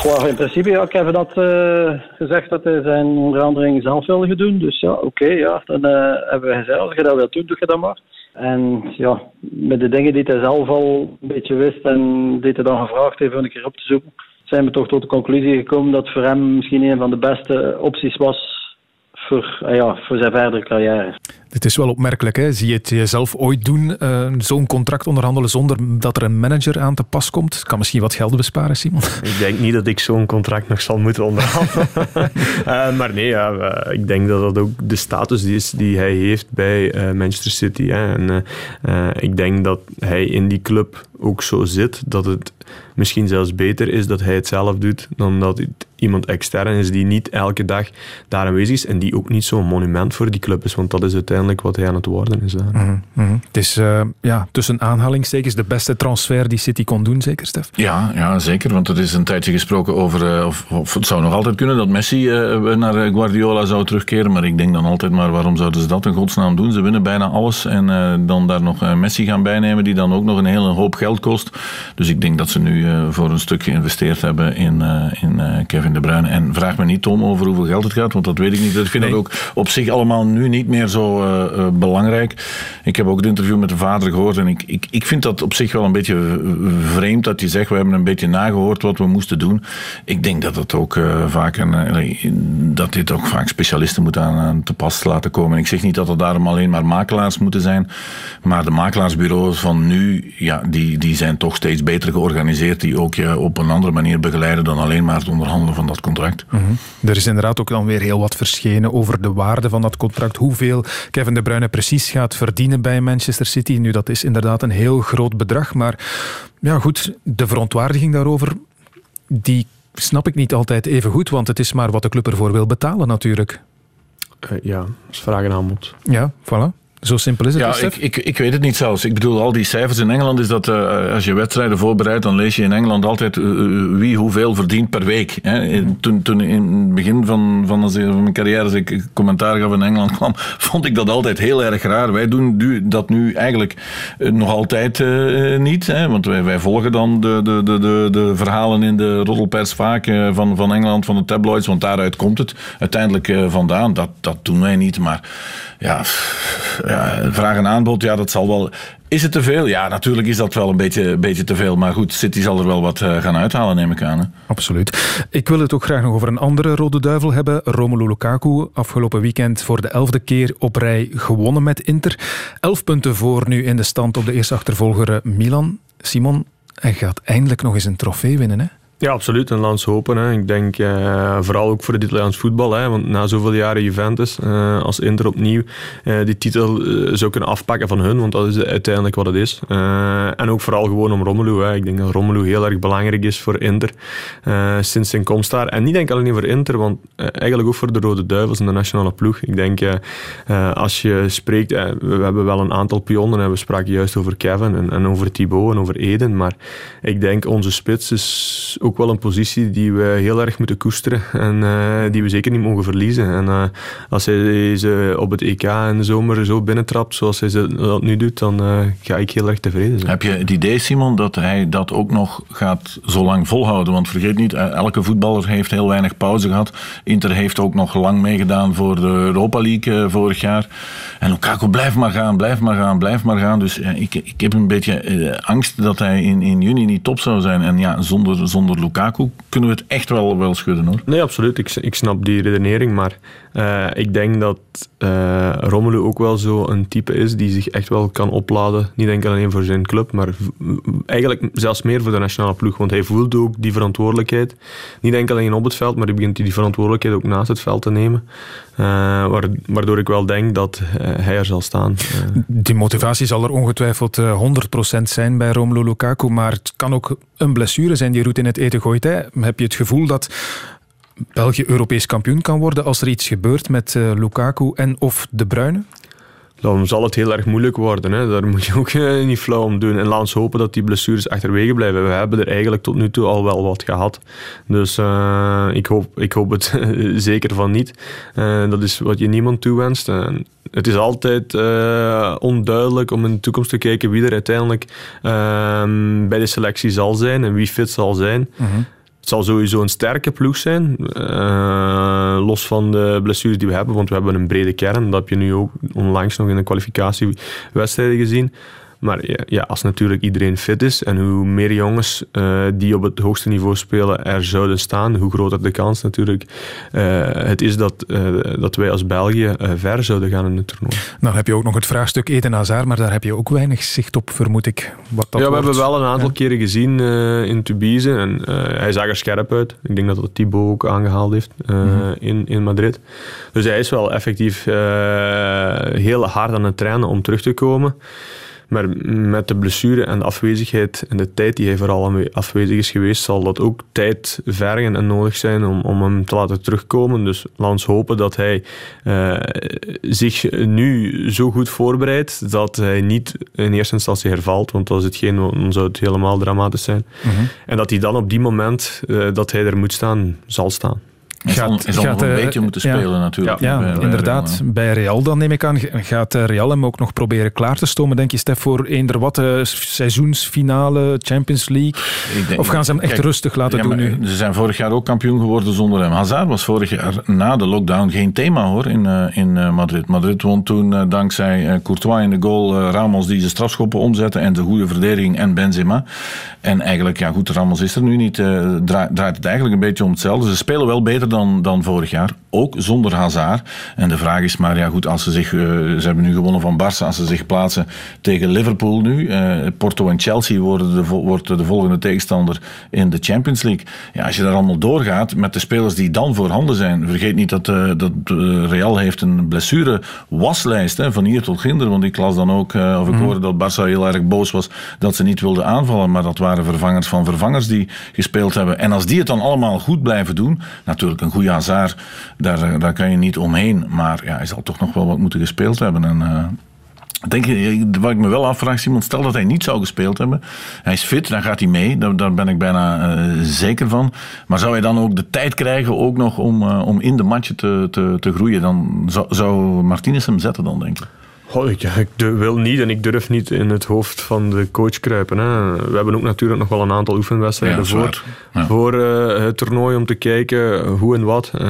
Well, in principe, ja, ik heb dat uh, gezegd dat hij zijn onderhandeling zelf wilde doen. Dus ja, oké, ja, dan uh, hebben we gezegd, als je dat wilt doen, doe je dat maar. En ja, met de dingen die hij zelf al een beetje wist en die hij dan gevraagd heeft om een keer op te zoeken, zijn we toch tot de conclusie gekomen dat voor hem misschien een van de beste opties was voor, ja, voor zijn verdere carrière. Dit is wel opmerkelijk. Hè? Zie je het jezelf ooit doen, uh, zo'n contract onderhandelen zonder dat er een manager aan te pas komt? Kan misschien wat geld besparen, Simon? Ik denk niet dat ik zo'n contract nog zal moeten onderhandelen. uh, maar nee, ja, ik denk dat dat ook de status is die hij heeft bij Manchester City. Hè. En ik denk dat hij in die club ook zo zit dat het misschien zelfs beter is dat hij het zelf doet dan dat het iemand extern is die niet elke dag daar aanwezig is en die ook niet zo'n monument voor die club is, want dat is uiteindelijk wat hij aan het worden is. Mm -hmm. Het is uh, ja, tussen aanhalingstekens de beste transfer die City kon doen, zeker Stef? Ja, ja zeker, want er is een tijdje gesproken over, uh, of, of, het zou nog altijd kunnen dat Messi uh, naar Guardiola zou terugkeren, maar ik denk dan altijd maar waarom zouden ze dat in godsnaam doen? Ze winnen bijna alles en dan daar nog Messi gaan bijnemen die dan ook nog een hele hoop geld kost. Dus ik denk dat ze nu voor een stuk geïnvesteerd hebben in, in Kevin De Bruyne. En vraag me niet, Tom, over hoeveel geld het gaat, want dat weet ik niet. Ik vind nee. dat ook op zich allemaal nu niet meer zo uh, uh, belangrijk. Ik heb ook het interview met de vader gehoord en ik, ik, ik vind dat op zich wel een beetje vreemd dat je zegt, we hebben een beetje nagehoord wat we moesten doen. Ik denk dat het ook uh, vaak een, dat dit ook vaak specialisten moet aan, te pas laten komen. Ik zeg niet dat er daarom alleen maar makelaars moeten zijn, maar de makelaarsbureaus van nu, ja, die, die zijn toch steeds beter georganiseerd, die ook je op een andere manier begeleiden dan alleen maar het onderhandelen van dat contract. -hmm. Er is inderdaad ook dan weer heel wat verschenen over de waarde van dat contract, hoeveel Kevin De Bruyne precies gaat verdienen bij Manchester City. Nu, dat is inderdaad een heel groot bedrag, maar ja goed, de verontwaardiging daarover, die snap ik niet altijd even goed, want het is maar wat de club ervoor wil betalen natuurlijk. Uh, ja, dat is vraag en aanbod. Ja, voilà. Zo simpel is het. Ja, ik, ik, ik weet het niet zelfs. Ik bedoel, al die cijfers in Engeland is dat uh, als je wedstrijden voorbereidt, dan lees je in Engeland altijd uh, wie hoeveel verdient per week. Hè. Toen, toen in het begin van, van, van mijn carrière, als ik commentaar gaf in Engeland kwam, vond ik dat altijd heel erg raar. Wij doen nu, dat nu eigenlijk nog altijd uh, niet. Hè, want wij, wij volgen dan de, de, de, de, de verhalen in de roddelpers vaak van, van Engeland, van de tabloids, want daaruit komt het uiteindelijk vandaan. Dat, dat doen wij niet, maar ja, ja, vraag en aanbod, ja, dat zal wel. Is het te veel? Ja, natuurlijk is dat wel een beetje, beetje te veel. Maar goed, City zal er wel wat uh, gaan uithalen, neem ik aan. Hè? Absoluut. Ik wil het ook graag nog over een andere rode duivel hebben. Romelu Lukaku, afgelopen weekend voor de elfde keer op rij gewonnen met Inter. Elf punten voor nu in de stand op de eerste achtervolger Milan. Simon, hij gaat eindelijk nog eens een trofee winnen, hè? Ja, absoluut. Een lans hopen. Hè. Ik denk uh, vooral ook voor het Italiaans voetbal. Hè. Want na zoveel jaren Juventus, uh, als Inter opnieuw uh, die titel zou kunnen afpakken van hun. Want dat is uiteindelijk wat het is. en ook vooral gewoon om Romelu. Hè. Ik denk dat Romelu heel erg belangrijk is voor Inter. sinds zijn komst daar. En niet denk alleen voor Inter, want eigenlijk ook voor de Rode Duivels en de nationale ploeg. Ik denk, als je spreekt... we hebben wel een aantal pionnen. En we spraken juist over Kevin en, en over Thibaut en over Eden. Maar ik denk, onze spits is ook ook wel een positie die we heel erg moeten koesteren en uh, die we zeker niet mogen verliezen. En uh, als hij ze op het EK in de zomer zo binnentrapt zoals hij ze dat nu doet, dan ga ik heel erg tevreden zijn. Heb je het idee, Simon, dat hij dat ook nog gaat zo lang volhouden? Want vergeet niet, elke voetballer heeft heel weinig pauze gehad. Inter heeft ook nog lang meegedaan voor de Europa League vorig jaar. En Lukaku, blijf maar gaan, blijf maar gaan, blijf maar gaan. Dus ik, ik heb een beetje angst dat hij in, in juni niet top zou zijn. En ja, zonder zonder Lukaku kunnen we het echt wel, wel schudden hoor. Nee, absoluut. Ik, ik snap die redenering. Maar uh, ik denk dat uh, Romelu ook wel zo een type is die zich echt wel kan opladen. Niet enkel alleen voor zijn club, maar eigenlijk zelfs meer voor de nationale ploeg. Want hij voelt ook die verantwoordelijkheid. Niet enkel alleen op het veld, maar hij begint die verantwoordelijkheid ook naast het veld te nemen. Uh, waardoor ik wel denk dat hij er zal staan. Die motivatie zal er ongetwijfeld 100% zijn bij Romelu Lukaku. Maar het kan ook een blessure zijn die roet in het eten gooit. Hè. Heb je het gevoel dat België Europees kampioen kan worden als er iets gebeurt met uh, Lukaku en of De Bruyne? Dan zal het heel erg moeilijk worden. Hè. Daar moet je ook uh, niet flauw om doen. En laat ons hopen dat die blessures achterwege blijven. We hebben er eigenlijk tot nu toe al wel wat gehad. Dus uh, ik, hoop, ik hoop het zeker van niet. dat is wat je niemand toewenst. het is altijd onduidelijk om in de toekomst te kijken wie er uiteindelijk ehm, bij de selectie zal zijn en wie fit zal zijn. Mm -hmm. Het zal sowieso een sterke ploeg zijn. Uh, los van de blessures die we hebben, want we hebben een brede kern. Dat heb je nu ook onlangs nog in de kwalificatiewedstrijden gezien. Maar ja, ja, als natuurlijk iedereen fit is en hoe meer jongens uh, die op het hoogste niveau spelen er zouden staan, hoe groter de kans natuurlijk uh, het is dat, uh, dat wij als België ver zouden gaan in het toernooi. Dan heb je ook nog het vraagstuk Eden Hazard, maar daar heb je ook weinig zicht op, vermoed ik. Wat dat ja, we wordt. hebben wel een aantal ja. keren gezien in Tubize en hij zag er scherp uit. Ik denk dat dat Thibaut ook aangehaald heeft mm -hmm. in, in Madrid. Dus hij is wel effectief heel hard aan het trainen om terug te komen. Maar met de blessure en de afwezigheid en de tijd die hij vooral afwezig is geweest, zal dat ook tijd vergen en nodig zijn om, om hem te laten terugkomen. Dus laat ons hopen dat hij uh, zich nu zo goed voorbereidt dat hij niet in eerste instantie hervalt, want als het geen, dan zou het helemaal dramatisch zijn. Mm -hmm. En dat hij dan op die moment uh, dat hij er moet staan, zal staan. Hij zal, nog een beetje moeten spelen ja, natuurlijk. Ja, bij, bij inderdaad. Real, bij Real dan neem ik aan. Gaat Real hem ook nog proberen klaar te stomen, denk je, Stef, voor eender wat uh, seizoensfinale, Champions League? Denk, of gaan ze hem echt kijk, rustig laten ja, doen nu? Ze zijn vorig jaar ook kampioen geworden zonder hem. Hazard was vorig jaar na de lockdown geen thema hoor in, in Madrid. Madrid won toen dankzij Courtois in de goal, Ramos die de strafschoppen omzette en de goede verdediging en Benzema. En eigenlijk, ja goed, Ramos is er nu niet. Draait het eigenlijk een beetje om hetzelfde. Ze spelen wel beter dan, dan vorig jaar. Ook zonder Hazard. En de vraag is maar, ja goed, als ze zich... Uh, ze hebben nu gewonnen van Barça. Als ze zich plaatsen tegen Liverpool nu. Uh, Porto en Chelsea worden de, wordt de volgende tegenstander in de Champions League. Ja, als je daar allemaal doorgaat met de spelers die dan voorhanden zijn. Vergeet niet dat, uh, dat Real heeft een blessure waslijst hè, van hier tot ginder. Want ik las dan ook, of ik mm. hoorde dat Barça heel erg boos was dat ze niet wilden aanvallen. Maar dat waren vervangers van vervangers die gespeeld hebben. En als die het dan allemaal goed blijven doen, natuurlijk een goede Hazard, daar, daar kan je niet omheen. Maar ja, hij zal toch nog wel wat moeten gespeeld hebben. En, uh, Denk wat ik me wel afvraag, Simon, stel dat hij niet zou gespeeld hebben. Hij is fit, dan gaat hij mee. Daar, daar ben ik bijna uh, zeker van. Maar zou hij dan ook de tijd krijgen ook nog om, om in de matchen te, te, te groeien? Dan zou, zou Martinez hem zetten dan, denk ik. Oh, ik, ik wil niet en ik durf niet in het hoofd van de coach kruipen. Hè. We hebben ook natuurlijk nog wel een aantal oefenwedstrijden ja, voor, ja. voor uh, het toernooi om te kijken hoe en wat. Uh,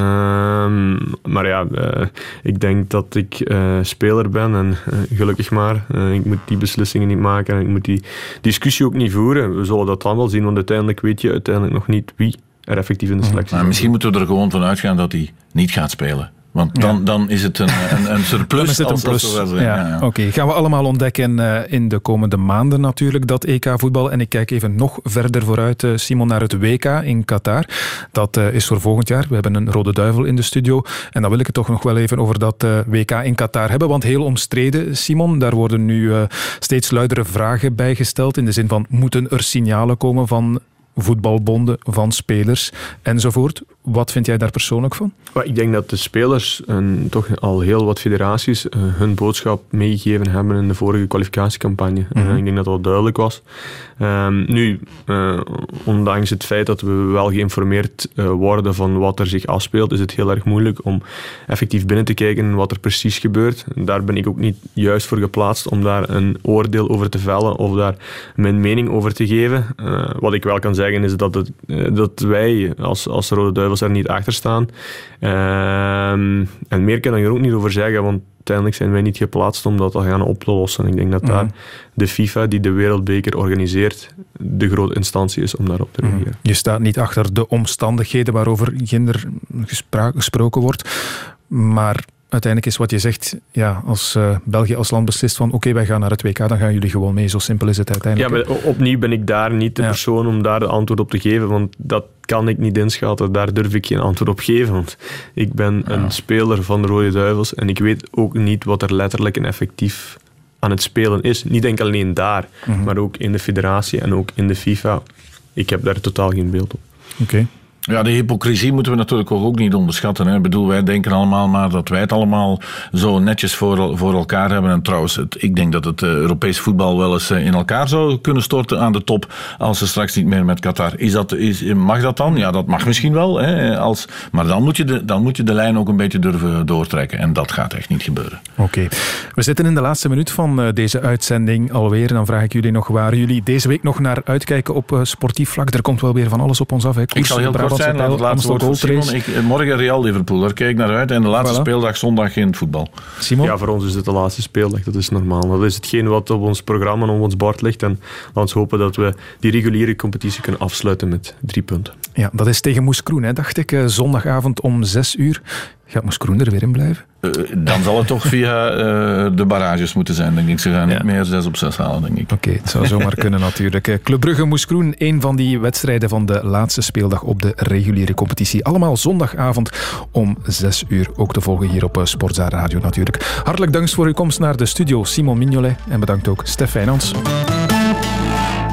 maar ja, uh, ik denk dat ik uh, speler ben en gelukkig maar. ik moet die beslissingen niet maken en ik moet die discussie ook niet voeren. We zullen dat dan wel zien, want uiteindelijk weet je uiteindelijk nog niet wie er effectief in de selectie is. Misschien moeten we er gewoon van uitgaan dat hij niet gaat spelen. Want dan, ja. dan is het een, een, een surplus. is het een plus. Ja. ja. Oké, okay. gaan we allemaal ontdekken uh, in de komende maanden natuurlijk, dat EK-voetbal. En ik kijk even nog verder vooruit, uh, Simon, naar het WK in Qatar. Dat uh, is voor volgend jaar. We hebben een rode duivel in de studio. En dan wil ik het toch nog wel even over dat WK in Qatar hebben. Want heel omstreden, Simon, daar worden nu steeds luidere vragen bij gesteld. In de zin van, moeten er signalen komen van voetbalbonden, van spelers enzovoort. Wat vind jij daar persoonlijk van? Ik denk dat de spelers en toch al heel wat federaties uh, hun boodschap meegegeven hebben in de vorige kwalificatiecampagne. Mm -hmm. Ik denk dat dat duidelijk was. Um, nu, uh, ondanks het feit dat we wel geïnformeerd worden van wat er zich afspeelt, is het heel erg moeilijk om effectief binnen te kijken wat er precies gebeurt. Daar ben ik ook niet juist voor geplaatst om daar een oordeel over te vellen of daar mijn mening over te geven. wat ik wel kan zeggen is dat, het, dat wij als, als Rode Duivels er niet achter staan. Um, en meer kan ik er ook niet over zeggen, want uiteindelijk zijn wij niet geplaatst om dat te gaan oplossen. Ik denk dat daar Mhm. de FIFA, die de wereldbeker organiseert, de grote instantie is om daarop te Mhm. reageren. Je staat niet achter de omstandigheden waarover ginder gesproken wordt. Maar uiteindelijk is wat je zegt, ja, als eh, België als land beslist van oké, wij gaan naar het WK, dan gaan jullie gewoon mee. Zo simpel is het Ja, uiteindelijk. maar o- opnieuw ben ik daar niet de persoon om daar de antwoord op te geven, want dat kan ik niet inschatten. Daar durf ik geen antwoord op geven, want ik ben een speler van de Rode Duivels en ik weet ook niet wat er letterlijk en effectief aan het spelen is. Niet enkel alleen daar, Mhm. maar ook in de federatie en ook in de FIFA. Ik heb daar totaal geen beeld op. Oké. Ja, de hypocrisie moeten we natuurlijk ook ook niet onderschatten. Hè. Ik bedoel, wij denken allemaal maar dat wij het allemaal zo netjes voor, voor elkaar hebben. En trouwens, het, ik denk dat het eh, Europees voetbal wel eens eh, in elkaar zou kunnen storten aan de top als ze straks niet meer met Qatar. Is dat, is, mag dat dan? Ja, dat mag misschien wel. Hè, als, maar dan moet, je de, dan moet je de lijn ook een beetje durven doortrekken. En dat gaat echt niet gebeuren. Oké. We zitten in de laatste minuut van eh, deze uitzending alweer. En dan vraag ik jullie nog waar jullie deze week nog naar uitkijken op sportief vlak. Er komt wel weer van alles op ons af. Hè. Ik zal heel kort zijn, laat Pijl, het laatste woord voor Simon. Ik, morgen Real Liverpool, daar kijk ik naar uit. En de laatste Voilà. speeldag zondag in het voetbal. Simon? Ja, voor ons is het de laatste speeldag. Dat is normaal. Dat is hetgeen wat op ons programma en op ons bord ligt. En laten we ons hopen dat we die reguliere competitie kunnen afsluiten met drie punten. Ja, dat is tegen Moes Kroen, hè, dacht ik. eh, zondagavond om zes uur. Gaat Moes Kroen er weer in blijven? Eh, dan zal het toch via eh, de barrages moeten zijn, denk ik. Ze gaan niet meer 6 op 6 halen, denk ik. Oké, het zou zomaar kunnen natuurlijk. Eh, Club Brugge Moes Kroen, een van die wedstrijden van de laatste speeldag op de reguliere competitie. Allemaal zondagavond om 6 uur. Ook te volgen hier op Sportza Radio natuurlijk. Hartelijk dank voor uw komst naar de studio, Simon Mignolet. En bedankt ook Stef Wijnands.